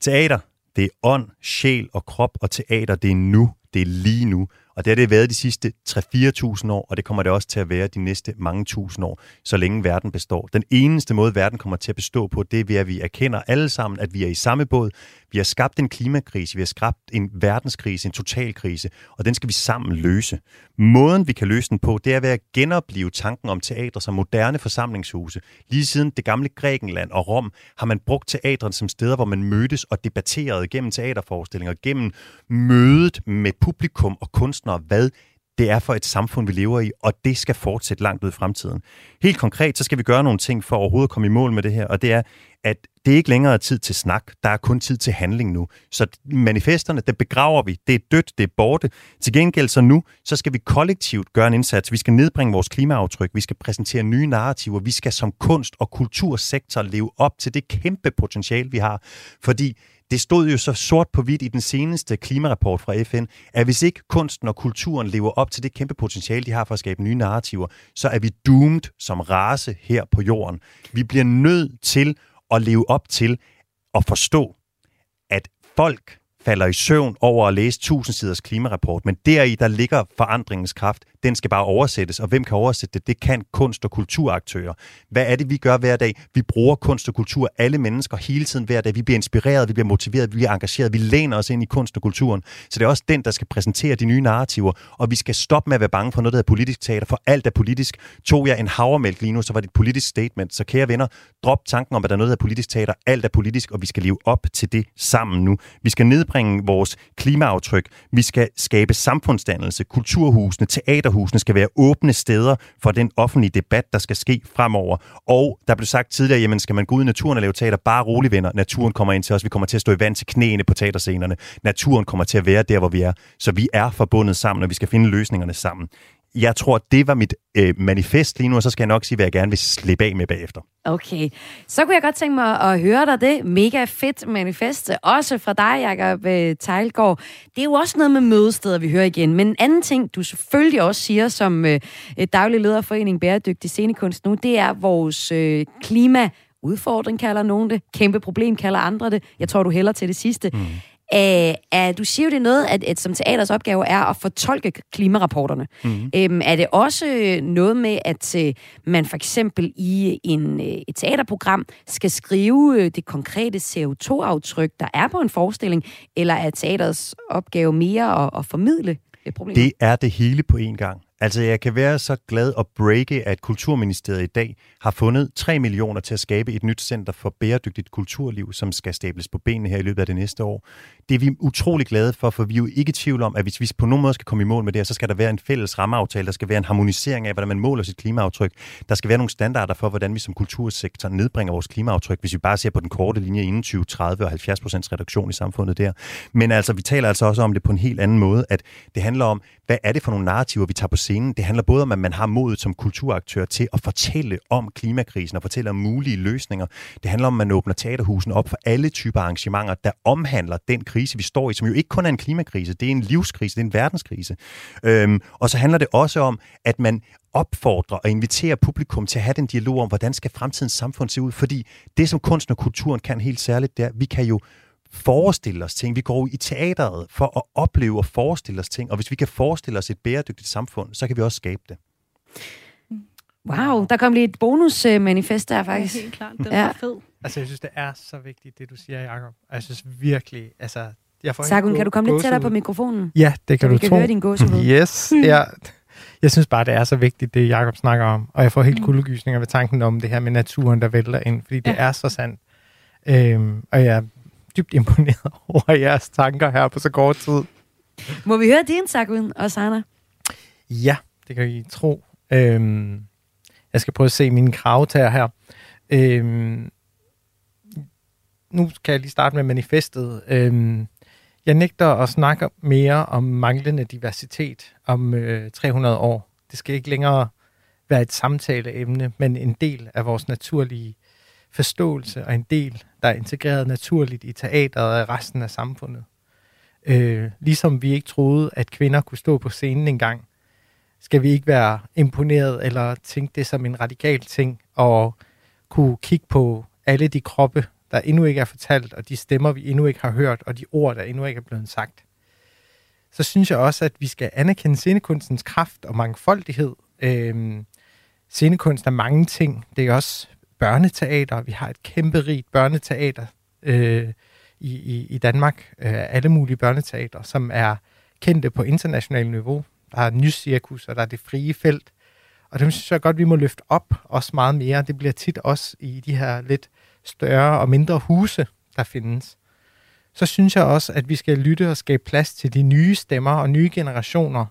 Teater, det er ånd, sjæl og krop, og teater, det er nu, det er lige nu. Og det har det været de sidste 3-4.000 år, og det kommer det også til at være de næste mange tusind år, så længe verden består. Den eneste måde, verden kommer til at bestå på, det er ved, at vi erkender alle sammen, at vi er i samme båd. Vi har skabt en klimakrise, vi har skabt en verdenskrise, en totalkrise, og den skal vi sammen løse. Måden, vi kan løse den på, det er ved at genopleve tanken om teater som moderne forsamlingshuse. Lige siden det gamle Grækenland og Rom har man brugt teatren som steder, hvor man mødtes og debatterede gennem teaterforestillinger, gennem mødet med publikum og kunst kunstnere, hvad det er for et samfund, vi lever i, og det skal fortsætte langt ud i fremtiden. Helt konkret, så skal vi gøre nogle ting for overhovedet at komme i mål med det her, og det er, at det er ikke længere tid til snak, der er kun tid til handling nu. Så manifesterne, det begraver vi, det er dødt, det er borte. Til gengæld så nu, så skal vi kollektivt gøre en indsats. Vi skal nedbringe vores klimaaftryk, vi skal præsentere nye narrativer, vi skal som kunst- og kultursektor leve op til det kæmpe potentiale, vi har. Fordi det stod jo så sort på hvidt i den seneste klimarapport fra FN, at hvis ikke kunsten og kulturen lever op til det kæmpe potentiale, de har for at skabe nye narrativer, så er vi doomed som race her på jorden. Vi bliver nødt til at leve op til at forstå, at folk falder i søvn over at læse 1000 siders klimarapport, men deri der ligger forandringens kraft den skal bare oversættes. Og hvem kan oversætte det? Det kan kunst- og kulturaktører. Hvad er det, vi gør hver dag? Vi bruger kunst og kultur, alle mennesker, hele tiden hver dag. Vi bliver inspireret, vi bliver motiveret, vi bliver engageret, vi læner os ind i kunst og kulturen. Så det er også den, der skal præsentere de nye narrativer. Og vi skal stoppe med at være bange for noget, der er politisk teater, for alt er politisk. Tog jeg en havremælk lige nu, så var det et politisk statement. Så kære venner, drop tanken om, at der er noget, der er politisk teater. Alt er politisk, og vi skal leve op til det sammen nu. Vi skal nedbringe vores klimaaftryk. Vi skal skabe samfundsdannelse, kulturhusene, teaterhusene skal være åbne steder for den offentlige debat, der skal ske fremover. Og der blev sagt tidligere, jamen skal man gå ud i naturen og lave teater, bare rolig venner. Naturen kommer ind til os, vi kommer til at stå i vand til knæene på teaterscenerne. Naturen kommer til at være der, hvor vi er. Så vi er forbundet sammen, og vi skal finde løsningerne sammen jeg tror, det var mit øh, manifest lige nu, og så skal jeg nok sige, hvad jeg gerne vil slippe af med bagefter. Okay, så kunne jeg godt tænke mig at høre dig det. Mega fedt manifest, også fra dig, Jacob øh, Tejlgaard. Det er jo også noget med mødesteder, vi hører igen. Men en anden ting, du selvfølgelig også siger som øh, daglig leder af Forening Bæredygtig Scenekunst nu, det er vores øh, klima udfordring kalder nogen det, kæmpe problem kalder andre det. Jeg tror, du hælder til det sidste. Mm. Æh, er, du siger jo, det er noget, at, at som teaters opgave er at fortolke klimarapporterne. Mm. Æm, er det også noget med, at uh, man for eksempel i en, uh, et teaterprogram skal skrive uh, det konkrete CO2-aftryk, der er på en forestilling, eller er teaters opgave mere at, at formidle problemer? Det er det hele på en gang. Altså, jeg kan være så glad og breake, at Kulturministeriet i dag har fundet 3 millioner til at skabe et nyt center for bæredygtigt kulturliv, som skal stables på benene her i løbet af det næste år. Det er vi utrolig glade for, for vi er jo ikke i tvivl om, at hvis vi på nogen måde skal komme i mål med det her, så skal der være en fælles rammeaftale, der skal være en harmonisering af, hvordan man måler sit klimaaftryk. Der skal være nogle standarder for, hvordan vi som kultursektor nedbringer vores klimaaftryk, hvis vi bare ser på den korte linje inden 2030 og 70 procents reduktion i samfundet der. Men altså, vi taler altså også om det på en helt anden måde, at det handler om, hvad er det for nogle narrativer, vi tager på scenen. Det handler både om, at man har modet som kulturaktør til at fortælle om klimakrisen og fortælle om mulige løsninger. Det handler om, at man åbner teaterhusen op for alle typer arrangementer, der omhandler den krise, vi står i, som jo ikke kun er en klimakrise, det er en livskrise, det er en verdenskrise. Øhm, og så handler det også om, at man opfordrer og inviterer publikum til at have den dialog om, hvordan skal fremtidens samfund se ud, fordi det, som kunsten og kulturen kan helt særligt, det er, vi kan jo forestille os ting. Vi går i teateret for at opleve og forestille os ting, og hvis vi kan forestille os et bæredygtigt samfund, så kan vi også skabe det. Wow, der kom lige et bonusmanifest der faktisk. Ja, helt klart. Den Ja. er fed. Altså, jeg synes, det er så vigtigt, det du siger, Jacob. Jeg synes virkelig, altså... Jeg får gå- kan du komme lidt tættere på mikrofonen? Ja, det kan Så du vi kan tro. høre din gåsehud. Yes, ja. Jeg synes bare, det er så vigtigt, det Jacob snakker om. Og jeg får helt Mm. kuldegysninger ved tanken om det her med naturen, der vælter ind. Fordi det Ja. er så sandt. Øhm, og jeg dybt imponeret over jeres tanker her på så kort tid. Må vi høre din, Sakun og Sana? Ja, det kan I tro. Øhm, jeg skal prøve at se mine kravtager her. Øhm, nu kan jeg lige starte med manifestet. Øhm, jeg nægter at snakke mere om manglende diversitet om øh, 300 år. Det skal ikke længere være et samtaleemne, men en del af vores naturlige forståelse, og en del, der er integreret naturligt i teateret og i resten af samfundet. Øh, ligesom vi ikke troede, at kvinder kunne stå på scenen engang, skal vi ikke være imponeret eller tænke det som en radikal ting, og kunne kigge på alle de kroppe, der endnu ikke er fortalt, og de stemmer, vi endnu ikke har hørt, og de ord, der endnu ikke er blevet sagt. Så synes jeg også, at vi skal anerkende scenekunstens kraft og mangfoldighed. Øh, scenekunst er mange ting. Det er også børneteater. Vi har et kæmpe rigt børneteater øh, i, i, i Danmark. Øh, alle mulige børneteater, som er kendte på internationalt niveau. Der er nyscirkus, og der er det frie felt. Og dem synes jeg godt, vi må løfte op også meget mere. Det bliver tit også i de her lidt større og mindre huse, der findes. Så synes jeg også, at vi skal lytte og skabe plads til de nye stemmer og nye generationer.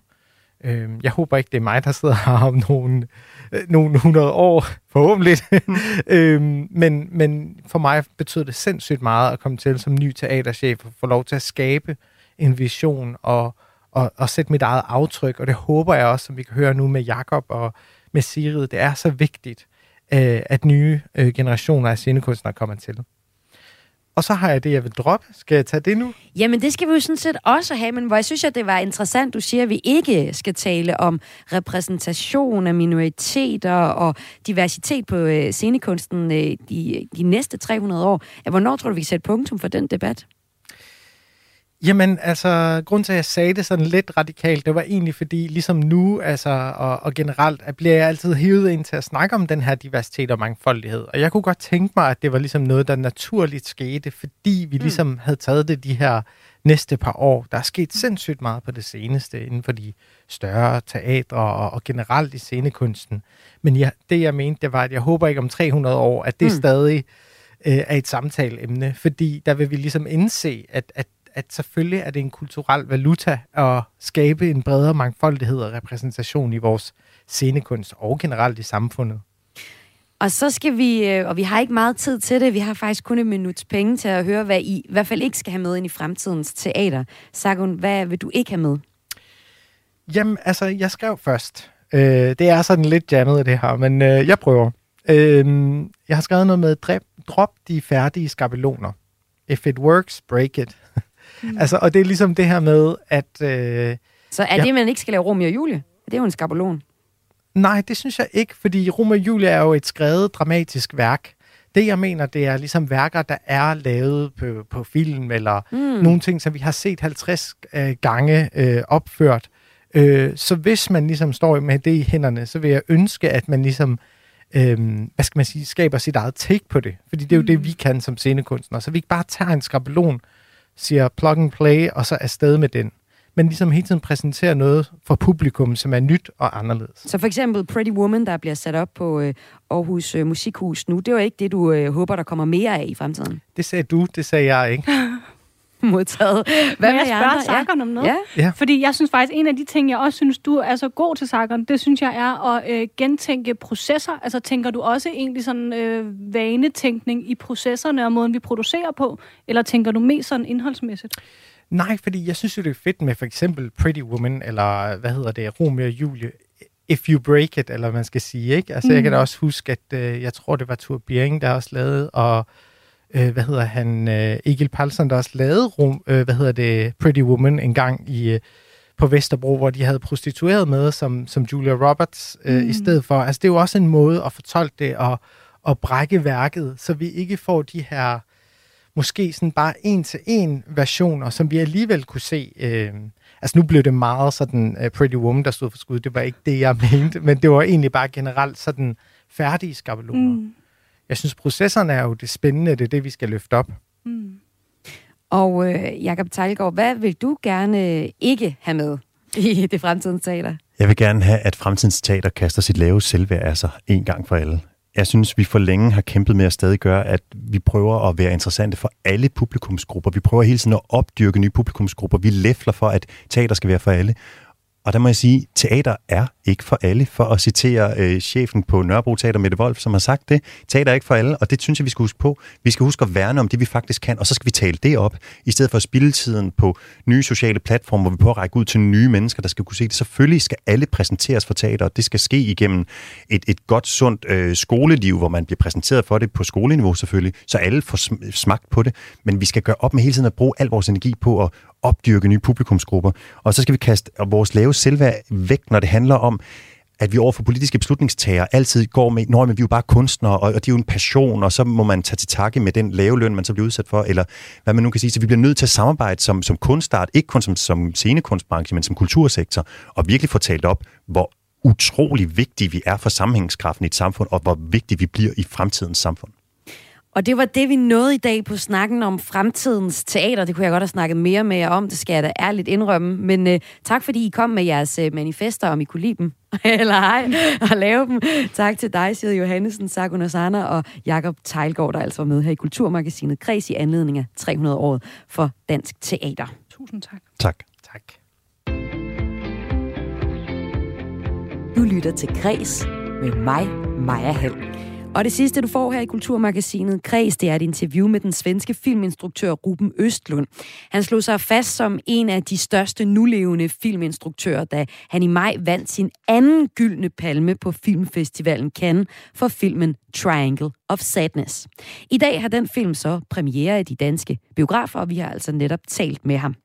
Øh, Jeg håber ikke, det er mig, der sidder her om nogle, øh, nogle 100 år, forhåbentlig. øh, men, men for mig betyder det sindssygt meget at komme til som ny teaterchef og få lov til at skabe en vision og, og, og sætte mit eget aftryk. Og det håber jeg også, som vi kan høre nu med Jakob og med Sigrid. Det er så vigtigt, øh, at nye øh, generationer af scenekunstnere kommer til. Og så har jeg det, jeg vil droppe. Skal jeg tage det nu? Jamen, det skal vi jo sådan set også have, men hvor jeg synes, at det var interessant, du siger, at vi ikke skal tale om repræsentation af minoriteter og diversitet på øh, scenekunsten øh, de, de næste 300 år. Hvornår tror du, vi kan sætte punktum for den debat? Jamen, altså, grund til, at jeg sagde det sådan lidt radikalt, det var egentlig fordi, ligesom nu, altså, og, og generelt, at bliver jeg altid hivet ind til at snakke om den her diversitet og mangfoldighed. Og jeg kunne godt tænke mig, at det var ligesom noget, der naturligt skete, fordi vi ligesom havde taget det de her næste par år. Der er sket sindssygt meget på det seneste inden for de større teatre og, og generelt i scenekunsten. Men jeg, det, jeg mente, det var, at jeg håber ikke om 300 år, at det Mm. mm. stadig øh, er et samtaleemne, fordi der vil vi ligesom indse, at, at at selvfølgelig er det en kulturel valuta at skabe en bredere mangfoldighed og repræsentation i vores scenekunst og generelt i samfundet. Og så skal vi, øh, og vi har ikke meget tid til det, vi har faktisk kun et minuts penge til at høre, hvad I i hvert fald ikke skal have med ind i fremtidens teater. Sakun, hvad vil du ikke have med? Jamen, altså, jeg skrev først. Øh, det er sådan lidt jammet, det her, men øh, jeg prøver. Øh, jeg har skrevet noget med, drop de færdige skabeloner. If it works, break it. Mm. altså, og det er ligesom det her med, at... Øh, Så er Ja. det, man ikke skal lave Romeo og Julie? Det er jo en skabelon. Nej, det synes jeg ikke, fordi Romeo og Julie er jo et skrevet dramatisk værk. Det, jeg mener, det er ligesom værker, der er lavet på, på film, eller mm. nogle ting, som vi har set 50 øh, gange øh, opført. Øh, så hvis man ligesom står med det i hænderne, så vil jeg ønske, at man ligesom, øh, hvad skal man sige, skaber sit eget take på det. Fordi det er jo mm. det, vi kan som scenekunstnere. Så vi ikke bare tager en skabelon, siger plug and play, og så afsted med den. Men ligesom hele tiden præsenterer noget for publikum, som er nyt og anderledes. Så for eksempel Pretty Woman, der bliver sat op på øh, Aarhus øh, Musikhus nu, det var ikke det, du øh, håber, der kommer mere af i fremtiden. Det sagde du, det sagde jeg ikke. Modtaget. Hvad med jeg spørge? Sakkeren om noget? Ja. Ja. Fordi jeg synes faktisk, en af de ting, jeg også synes, du er så god til, Sakkeren, det synes jeg er at øh, gentænke processer. Altså tænker du også egentlig sådan øh, vanetænkning i processerne og måden, vi producerer på? Eller tænker du mest sådan indholdsmæssigt? Nej, fordi jeg synes jo, det er fedt med for eksempel Pretty Woman, eller hvad hedder det, Romeo og Julie. If You Break It, eller hvad man skal sige. Ikke? Altså, mm. Jeg kan da også huske, at øh, jeg tror, det var Tur Bering, der også lavede, og øh, hvad hedder han, øh, Egil Palsson, der også lavede rum, øh, hvad hedder det, Pretty Woman en gang i, øh, på Vesterbro, hvor de havde prostitueret med som, som Julia Roberts øh, mm. i stedet for. Altså, det er jo også en måde at fortolke det og, og brække værket, så vi ikke får de her måske sådan bare en-til-en versioner, som vi alligevel kunne se. Øh, altså nu blev det meget sådan uh, Pretty Woman, der stod for skud. Det var ikke det, jeg mente, men det var egentlig bare generelt sådan færdige skabeloner. Mm. Jeg synes, processerne er jo det spændende, det er det, vi skal løfte op. Mm. Og øh, Jakob Tejlgaard, hvad vil du gerne ikke have med i det fremtidens teater? Jeg vil gerne have, at fremtidens teater kaster sit lave selvværd af sig en gang for alle jeg synes, vi for længe har kæmpet med at stadig gøre, at vi prøver at være interessante for alle publikumsgrupper. Vi prøver hele tiden at opdyrke nye publikumsgrupper. Vi læfler for, at teater skal være for alle. Og der må jeg sige, teater er ikke for alle, for at citere øh, chefen på Nørrebro Teater, Mette Wolf, som har sagt det. Teater er ikke for alle, og det synes jeg, vi skal huske på. Vi skal huske at værne om det, vi faktisk kan, og så skal vi tale det op, i stedet for at spille tiden på nye sociale platforme, hvor vi prøver at række ud til nye mennesker, der skal kunne se det. Selvfølgelig skal alle præsenteres for teater, og det skal ske igennem et, et godt, sundt øh, skoleliv, hvor man bliver præsenteret for det på skoleniveau selvfølgelig, så alle får smagt på det. Men vi skal gøre op med hele tiden at bruge al vores energi på at opdyrke nye publikumsgrupper. Og så skal vi kaste vores lave selvværd væk, når det handler om, at vi overfor politiske beslutningstagere altid går med, når vi er jo bare kunstnere, og, og det er jo en passion, og så må man tage til takke med den lave løn, man så bliver udsat for, eller hvad man nu kan sige. Så vi bliver nødt til at samarbejde som, som kunstart, ikke kun som, som scenekunstbranche, men som kultursektor, og virkelig få talt op, hvor utrolig vigtige vi er for sammenhængskraften i et samfund, og hvor vigtige vi bliver i fremtidens samfund. Og det var det, vi nåede i dag på snakken om fremtidens teater. Det kunne jeg godt have snakket mere med jer om, det skal jeg da ærligt indrømme. Men uh, tak, fordi I kom med jeres uh, manifester, om I kunne lide dem, eller ej, og lave dem. Tak til dig, Side Johannesen, Sakuna Sana og Jakob Tejlgaard, der altså var med her i Kulturmagasinet Kreds i anledning af 300 år for dansk teater. Tusind tak. Tak. Tak. Du lytter til Kreds med mig, Maja Hall. Og det sidste, du får her i Kulturmagasinet Kreds, det er et interview med den svenske filminstruktør Ruben Østlund. Han slog sig fast som en af de største nulevende filminstruktører, da han i maj vandt sin anden gyldne palme på Filmfestivalen Cannes for filmen Triangle of Sadness. I dag har den film så premiere i de danske biografer, og vi har altså netop talt med ham.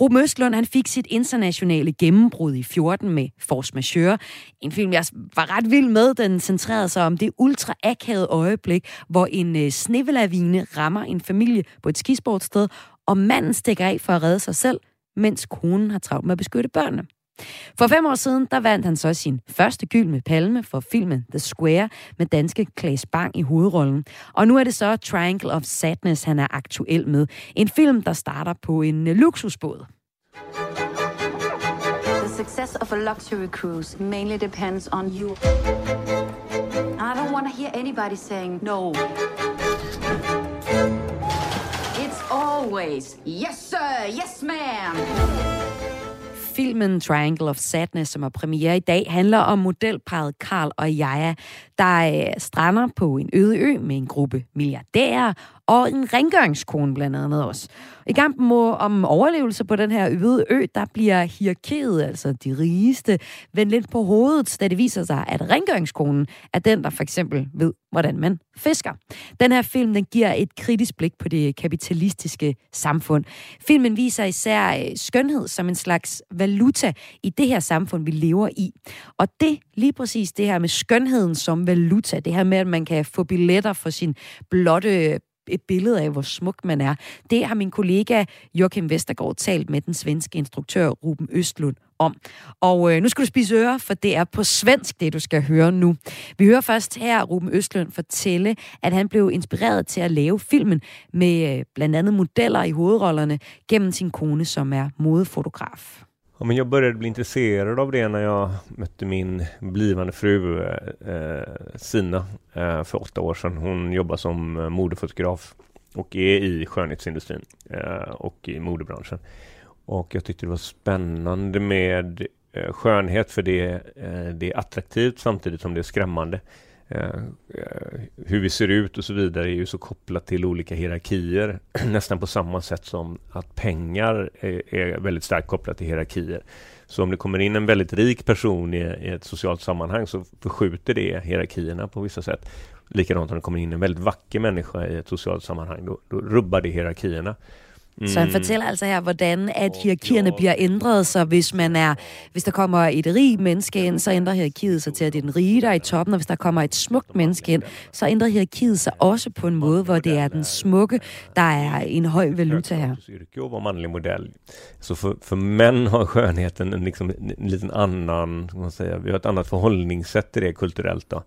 Ruben Østlund, han fik sit internationale gennembrud i 14 med Force Majeure. En film, jeg var ret vild med. Den centrerede sig om det ultra akavede øjeblik, hvor en øh, snevelavine rammer en familie på et skisportsted, og manden stikker af for at redde sig selv, mens konen har travlt med at beskytte børnene. For fem år siden, der vandt han så sin første gyldne palme for filmen The Square med danske Claes Bang i hovedrollen. Og nu er det så Triangle of Sadness, han er aktuel med. En film, der starter på en øh, luksusbåd. The success of a luxury cruise mainly depends on you. I don't want to hear anybody saying no. It's always yes sir, yes ma'am. Filmen Triangle of Sadness, som er premiere i dag, handler om modelparet Karl og Jaja, der øh, strander på en øde ø med en gruppe milliardærer og en rengøringskone blandt andet også. I kampen om overlevelse på den her øde ø, der bliver hierarkiet, altså de rigeste, vendt lidt på hovedet, da det viser sig, at rengøringskonen er den, der for eksempel ved, hvordan man fisker. Den her film, den giver et kritisk blik på det kapitalistiske samfund. Filmen viser især øh, skønhed som en slags valuta i det her samfund, vi lever i. Og det, lige præcis det her med skønheden som valuta, det her med, at man kan få billetter for sin blotte et billede af, hvor smuk man er. Det har min kollega Joachim Vestergaard talt med den svenske instruktør Ruben Østlund om. Og øh, nu skal du spise ører, for det er på svensk, det du skal høre nu. Vi hører først her Ruben Østlund fortælle, at han blev inspireret til at lave filmen med øh, blandt andet modeller i hovedrollerne gennem sin kone, som er modefotograf. Ja, men jag började bli intresserad av det när jag mötte min blivande fru eh, Sina eh, för åtta år sedan. Hon jobbar som eh, modefotograf och är i skönhetsindustrin eh, och i modebranschen. Och jag tyckte det var spännande med eh, skönhet för det, eh, det är attraktivt samtidigt som det är skrämmande. Eh, hur vi ser ut och så vidare är ju så kopplat till olika hierarkier nästan på samma sätt som att pengar är, är väldigt starkt kopplat till hierarkier. Så om det kommer in en väldigt rik person i, i ett socialt sammanhang så förskjuter det hierarkierna på vissa sätt. Likadant om det kommer in en väldigt vacker människa i ett socialt sammanhang, då, då rubbar det hierarkierna. Mm. Så han fortæller altså her, hvordan at hierarkierne bliver ændret, så hvis man er, hvis der kommer et rig menneske ind, så ændrer hierarkiet sig til, at det er den rige, der er i toppen, og hvis der kommer et smukt menneske ind, så ændrer hierarkiet sig også på en måde, hvor det er den smukke, der er en høj valuta her. Vara manlig modell. Så för, för män har skönheten en, liksom, en liten annan, man säga, vi har ett annat förhållningssätt till det kulturellt. Då.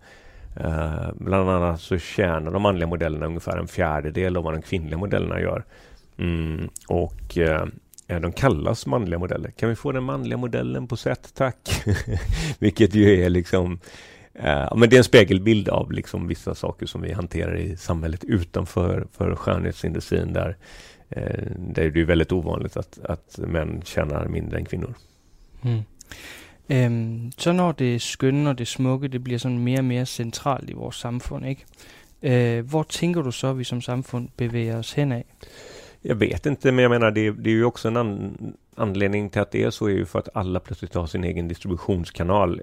Uh, bland annat så tjänar de manliga modellerna ungefär en fjärdedel av vad de kvinnliga modellerna gör. Mm, och eh, de kallas manliga modeller. Kan vi få den manliga modellen på set, tack? Vilket ju är liksom eh, men det är en spegelbild av liksom vissa saker som vi hanterar i samhället utanför för skönhetsindustrin där, eh, där det är väldigt ovanligt att, att män tjänar mindre än kvinnor. Mm. Øhm, så når det skønne og det smukke, det bliver sådan mere og mere centralt i vores samfund, ikke? Øh, hvor tænker du så, at vi som samfund bevæger os henad? Jag vet inte, men jag menar det, det är ju också en an, anledning till att det är så är ju för att alla plötsligt har sin egen distributionskanal.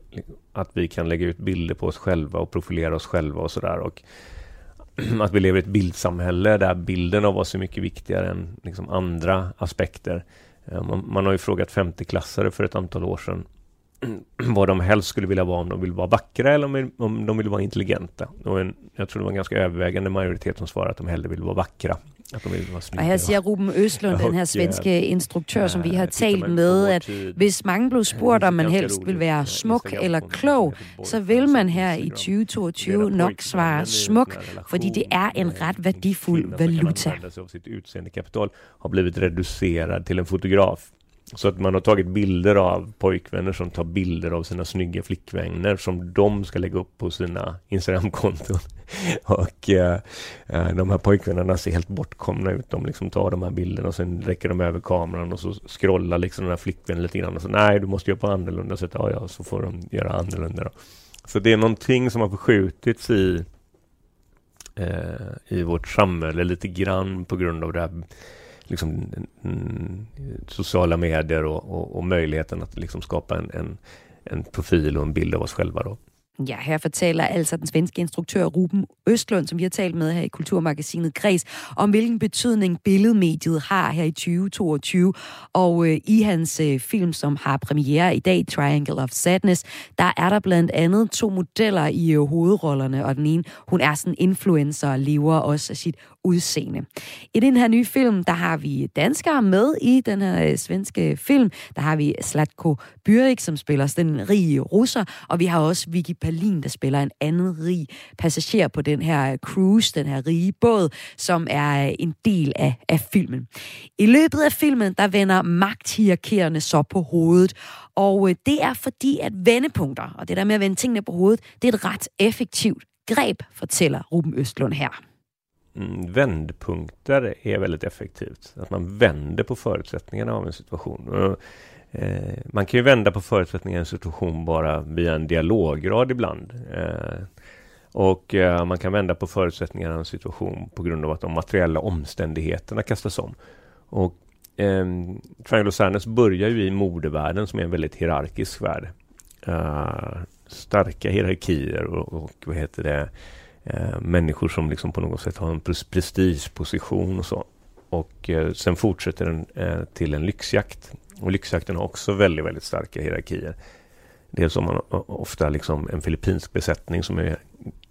Att vi kan lägga ut bilder på oss själva och profilera oss själva och sådär. Och att vi lever i ett bildsamhälle där bilden av oss är mycket viktigare än liksom andra aspekter. Eh, man, man har ju frågat 50-klassare för ett antal år sedan vad de helst skulle vilja vara, om de vill vara vackra eller om, om de vill vara intelligenta. Och en, jag tror det var en ganska övervägande majoritet som svarade att de hellre vill vara vackra. At de ville og her siger Ruben Østlund, den her svenske instruktør, som vi har talt med, at hvis mange blev spurgt, om man helst vil være smuk eller klog, så vil man her i 2022 nok svare smuk, fordi det er en ret værdifuld valuta. Sitt utseendekapital har blivit reducerad till en fotograf så att man har tagit bilder av pojkvänner som tar bilder av sina snygga flickvänner som de ska lägga upp på sina Instagramkonton. och eh, eh, de här pojkvännerna ser helt bortkomna ut. De liksom tar de här bilderna och sen räcker de över kameran och så scrollar liksom den här flickvännen lite grann och så nej, du måste göra på annorlunda sätt. Ja, ja, så får de göra annorlunda då. Så det är någonting som har förskjutits i eh, i vårt samhälle lite grann på grund av det här liksom, mm, sociala medier och, och, och, möjligheten att liksom skapa en, en, en profil och en bild av oss själva. Då. Ja, her fortæller altså den svenske instruktør Ruben Østlund, som vi har talt med her i Kulturmagasinet Græs, om hvilken betydning billedmediet har her i 2022. Og øh, i hans øh, film, som har premiere i dag, Triangle of Sadness, der er der blandt andet to modeller i øh, hovedrollerne, og den ene, hun er sådan influencer og lever også af sit udseende. I den her nye film, der har vi danskere med i den her øh, svenske film. Der har vi Slatko Byrik, som spiller den rige russer, og vi har også Vicky Palin, der spiller en anden rig passager på den her øh, cruise, den her rige båd, som er øh, en del af, af filmen. I løbet af filmen, der vender magthierarkierne så på hovedet, og øh, det er fordi, at vendepunkter, og det der med at vende tingene på hovedet, det er et ret effektivt greb, fortæller Ruben Østlund her. Mm, vändpunkter är väldigt effektivt. Att man vänder på förutsättningarna av en situation. Eh, man kan ju vända på förutsättningarna i en situation bara via en dialograd ibland. Eh, och eh, man kan vända på förutsättningarna i en situation på grund av att de materiella omständigheterna kastas om. Och eh, Triangle Sadness börjar ju i modevärlden som är en väldigt hierarkisk värld. Eh, starka hierarkier och, och vad heter det? eh, människor som liksom på något sätt har en prestigeposition och så. Och eh, sen fortsätter den eh, till en lyxjakt. Och lyxjakten har också väldigt, väldigt starka hierarkier. Dels har man ofta liksom en filippinsk besättning som är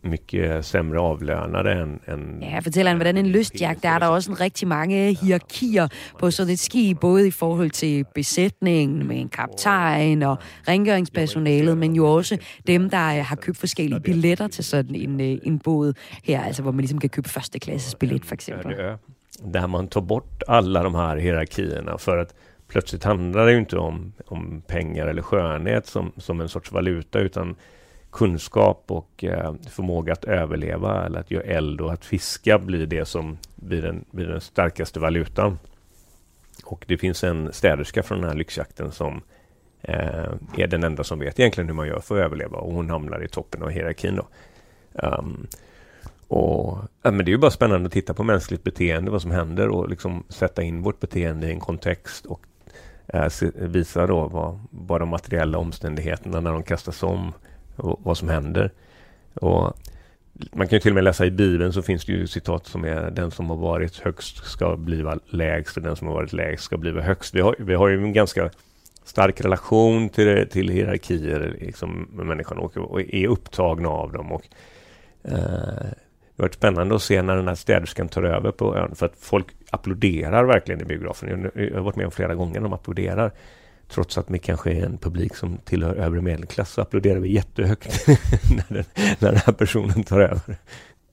mycket sämre avlönade än... än ja, fortæller han, hvordan en lystjagt, der er der også en rigtig mange hierarkier på sådan et skib, både i forhold til besætningen med en kaptajn og rengøringspersonalet, men jo også dem, der har købt forskellige billetter til sådan en, øh, en båd her, altså hvor man ligesom kan købe første klasses billet for eksempel. Där man tar bort alla de här hierarkierna för att plötsligt handlar det ju inte om, om pengar eller skönhet som, som en sorts valuta utan kunskap och eh, förmåga att överleva eller att göra eld och att fiska blir det som blir den, blir den starkaste valutan. Och det finns en städerska från den här lyxjakten som eh, är den enda som vet egentligen hur man gör för att överleva och hon hamnar i toppen av hierarkin. Då. Um, och, ja, men det är ju bara spännande att titta på mänskligt beteende, vad som händer och liksom sätta in vårt beteende i en kontext och Eh, visar då vad, vad de materiella omständigheterna när de kastas om och vad som händer. Och man kan ju till och med läsa i Bibeln så finns det ju citat som är den som har varit högst ska bliva lägst och den som har varit lägst ska bliva högst. Vi har, vi har ju en ganska stark relation till, till hierarkier liksom, med människan och, och är upptagna av dem. Och, eh, det har varit spännande att se när den här städerskan tar över på ön för att folk applåderar verkligen i biografen. Jag har varit med om flera gånger de applåderar. Trots att vi kanske är en publik som tillhör övre medelklass så applåderar vi jättehögt när, den, när den här personen tar över.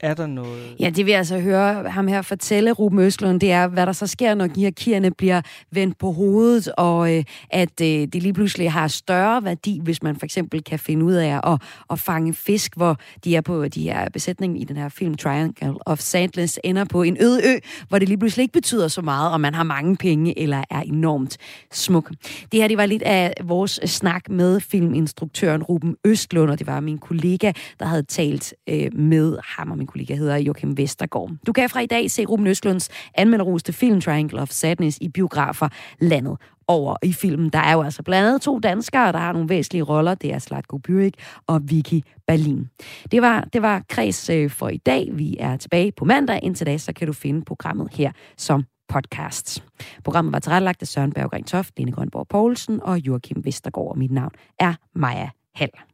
Er der noget... Ja, det vi altså høre ham her fortælle, Ruben Østlund, det er, hvad der så sker, når hierarkierne bliver vendt på hovedet, og øh, at øh, det lige pludselig har større værdi, hvis man for eksempel kan finde ud af at, at fange fisk, hvor de er på de her besætning i den her film Triangle of Sadness ender på en øde ø, hvor det lige pludselig ikke betyder så meget, om man har mange penge eller er enormt smuk. Det her, det var lidt af vores snak med filminstruktøren Ruben Østlund, og det var min kollega, der havde talt øh, med ham og min kollega hedder Joachim Vestergaard. Du kan fra i dag se Ruben Østlunds anmelderoste film Triangle of Sadness i biografer landet over i filmen. Der er jo altså blandt andet to danskere, der har nogle væsentlige roller. Det er Slatko Byrik og Vicky Berlin. Det var, det var kreds øh, for i dag. Vi er tilbage på mandag. Indtil da, så kan du finde programmet her som podcast. Programmet var tilrettelagt af Søren Berggren Toft, Lene Grønborg Poulsen og Joachim Vestergaard. Og mit navn er Maja Hall.